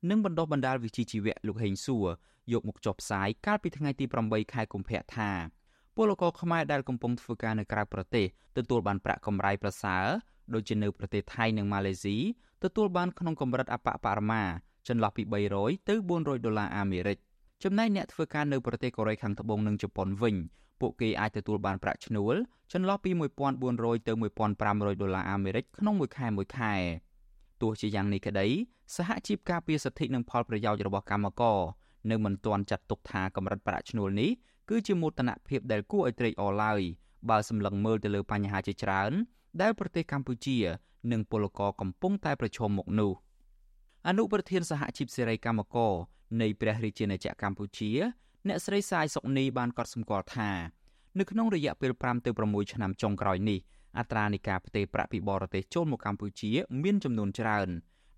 និងបណ្ដុះបណ្ដាលវិជ្ជាជីវៈលោកហេងសួរយកមកចុះផ្សាយកាលពីថ្ងៃទី8ខែកុម្ភៈថាពលករខ្មែរដែលកំពុងធ្វើការនៅក្រៅប្រទេសទទួលបានប្រាក់កម្រៃប្រសើរដូចជានៅប្រទេសថៃនិងម៉ាឡេស៊ី ទទួលបានក្នុងកម្រិតអបបរមាចន្លោះពី300ទៅ400ដុល្លារអាមេរិកចំណែកអ្នកធ្វើការនៅប្រទេសកូរ៉េខាងត្បូងនិងជប៉ុនវិញពួកគេអាចទទួលបានប្រាក់ឈ្នួលចន្លោះពី1400ទៅ1500ដុល្លារអាមេរិកក្នុងមួយខែមួយខែទោះជាយ៉ាងនេះក្តីសហជីពការពារសិទ្ធិនិងផលប្រយោជន៍របស់កម្មករនៅមិនទាន់ចាត់ទុកថាកម្រិតប្រាក់ឈ្នួលនេះគឺជាមោទនភាពដែលគួរឲ្យត្រេកអរឡើយបើសម្លឹងមើលទៅលើបញ្ហាជាច្រើន ដែលប្រទេសកម្ពុជា និងពលករកំពុងតែប្រឈមមុខនោះអនុប្រធានសហជីពសេរីកម្មករនៃព្រះរាជាណាចក្រកម្ពុជា អ្នកស្រីសាយសុកនីបានកត់សម្គាល់ថានៅក្នុងរយៈពេល5ទៅ6ឆ្នាំចុងក្រោយនេះអត្រានៃការផ្ទេរប្រាក់ពីបរទេសចូលមកកម្ពុជា មានចំនួនច្រើន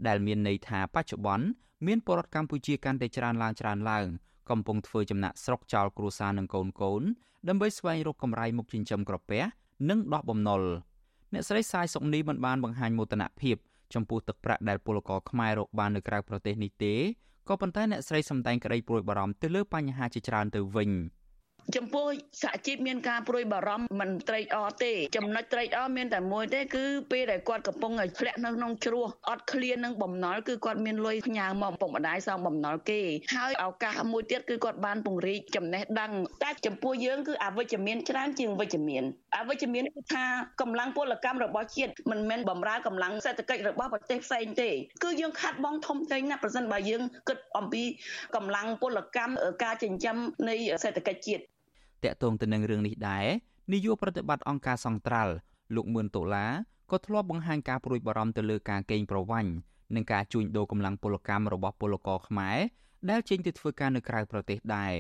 ដែលមានន័យថាបច្ចុប្បន្នមានពលរដ្ឋកម្ពុជាកាន់តែច្រើនឡើងច្រើនឡើងកំពុងធ្វើចំណាក់ស្រុកចោលគ្រួសារនិងកូនកូនដើម្បីស្វែងរកកម្រៃមុខចិញ្ចឹមក្រពះនិងដោះបំណុល អ្នកស្រីសាយសុកនីមិនបានបង្ហាញមោទនភាពចំពោះទឹកប្រាក់ដែលពលករខ្មែររកបាននៅក្រៅប្រទេសនេះទេក៏ប៉ុន្តែអ្នកស្រីសម្ដែងក្តីព្រួយបារម្ភទៅលើបញ្ហាជាច្រើនទៅវិញ។ ចំពោះសហជីពមានការព្រួយបារម្ភមិនត្រេកអរទេ ចំណុចត្រេកអរមានតែមួយទេគឺពេលដែលគាត់កំពុងធ្លាក់នៅក្នុងជ្រោះអត់ឃ្លាននឹងបំណុលគឺគាត់មានលុយផ្ញើមកពុកម្ដាយសងបំណុលគេហើយឱកាសមួយទៀតគឺគាត់បានពង្រីកចំណេះដឹងតែចំពោះយើងគឺអវិជ្ជមានច្រើនជាងវិជ្ជមានអវិជ្ជមានគឺថាកម្លាំងពលកម្មរបស់ជាតិមិនមែនបំរើកម្លាំងសេដ្ឋកិច្ចរបស់ប្រទេសផ្សេងទេគឺយើងខាត់បងធំធេងណាស់ប្រសិនបើយើងគិតអំពីកម្លាំងពលកម្មការចិញ្ចឹមនៃសេដ្ឋកិច្ចជាតិ តកតងទៅនឹងរឿងនេះដែរនាយកប្រតិបត្តិអង្គការសង្ត្រាល់លោកមឿនដុល្លារក៏ធ្លាប់បង្ហាញការព្រួយបារម្ភទៅលើការកេងប្រវ័ញ្ចនិងការជួញដូរកម្លាំងពលកម្មរបស់ពលករខ្មែរដែលចេញទៅធ្វើការនៅក្រៅប្រទេសដែរ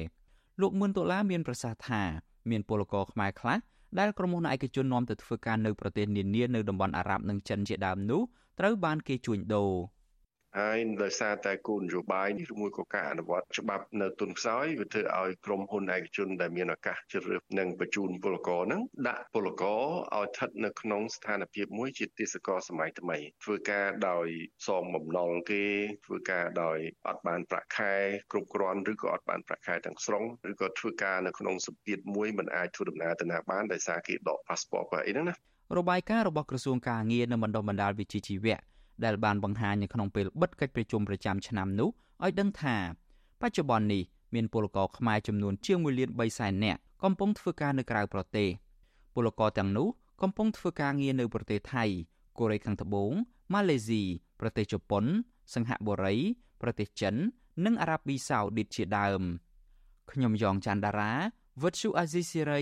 លោកមឿនដុល្លារមានប្រសាសន៍ថាមានពលករខ្មែរខ្លះដែលក្រុមហ៊ុនឯកជននាំទៅធ្វើការនៅប្រទេសនានានៅតំបន់អារ៉ាប់និងចិនជាដើមនោះត្រូវបានគេជួញដូរ ហើយដោយសារតែគោលនយោបាយនេះឬមួយក៏ការអនុវត្តច្បាប់នៅទុនខ្សោយវាធ្វើឲ្យក្រុមហ៊ុនឯកជនដែលមានឱកាសជ្រើសរើសនិងបញ្ជូនពលករហ្នឹងដាក់ពលករឲ្យស្ថិតនៅក្នុងស្ថានភាពមួយជាទេសកលសម័យថ្មី ធ្វើការដោយសងបំណុលគេធ្វើការដោយអត់បានប្រាក់ខែគ្រប់គ្រាន់ឬក៏អត់បានប្រាក់ខែទាំងស្រុងឬក៏ធ្វើការនៅក្នុងសម្ពាធមួយមិនអាចធ្វើដំណើរទៅណាបានដោយសារគេដក passport ក៏អីហ្នឹងណារបាយការណ៍របស់ក្រសួងការងារនិងបណ្ដុះបណ្ដាលវិជ្ជាជីវៈ ដែលបានបង្ហាញនៅក្នុងពេលបិទកិច្ចប្រជុំប្រចាំឆ្នាំនោះឲ្យដឹងថាបច្ចុប្បន្ននេះមានពលករខ្មែរចំនួនជាង1លាន3សែននាក់កំពុងធ្វើការនៅក្រៅប្រទេសពលករទាំងនោះកំពុងធ្វើការងារនៅប្រទេសថៃកូរ៉េខាងត្បូងម៉ាឡេស៊ីប្រទេសជប៉ុនសិង្ហបុរី ប្រទេសចិន និងអារ៉ាប៊ីសាអូឌីតជាដើមខ្ញុំយ៉ងច័ន្ទដារាវិទ្យុអាស៊ីសេរី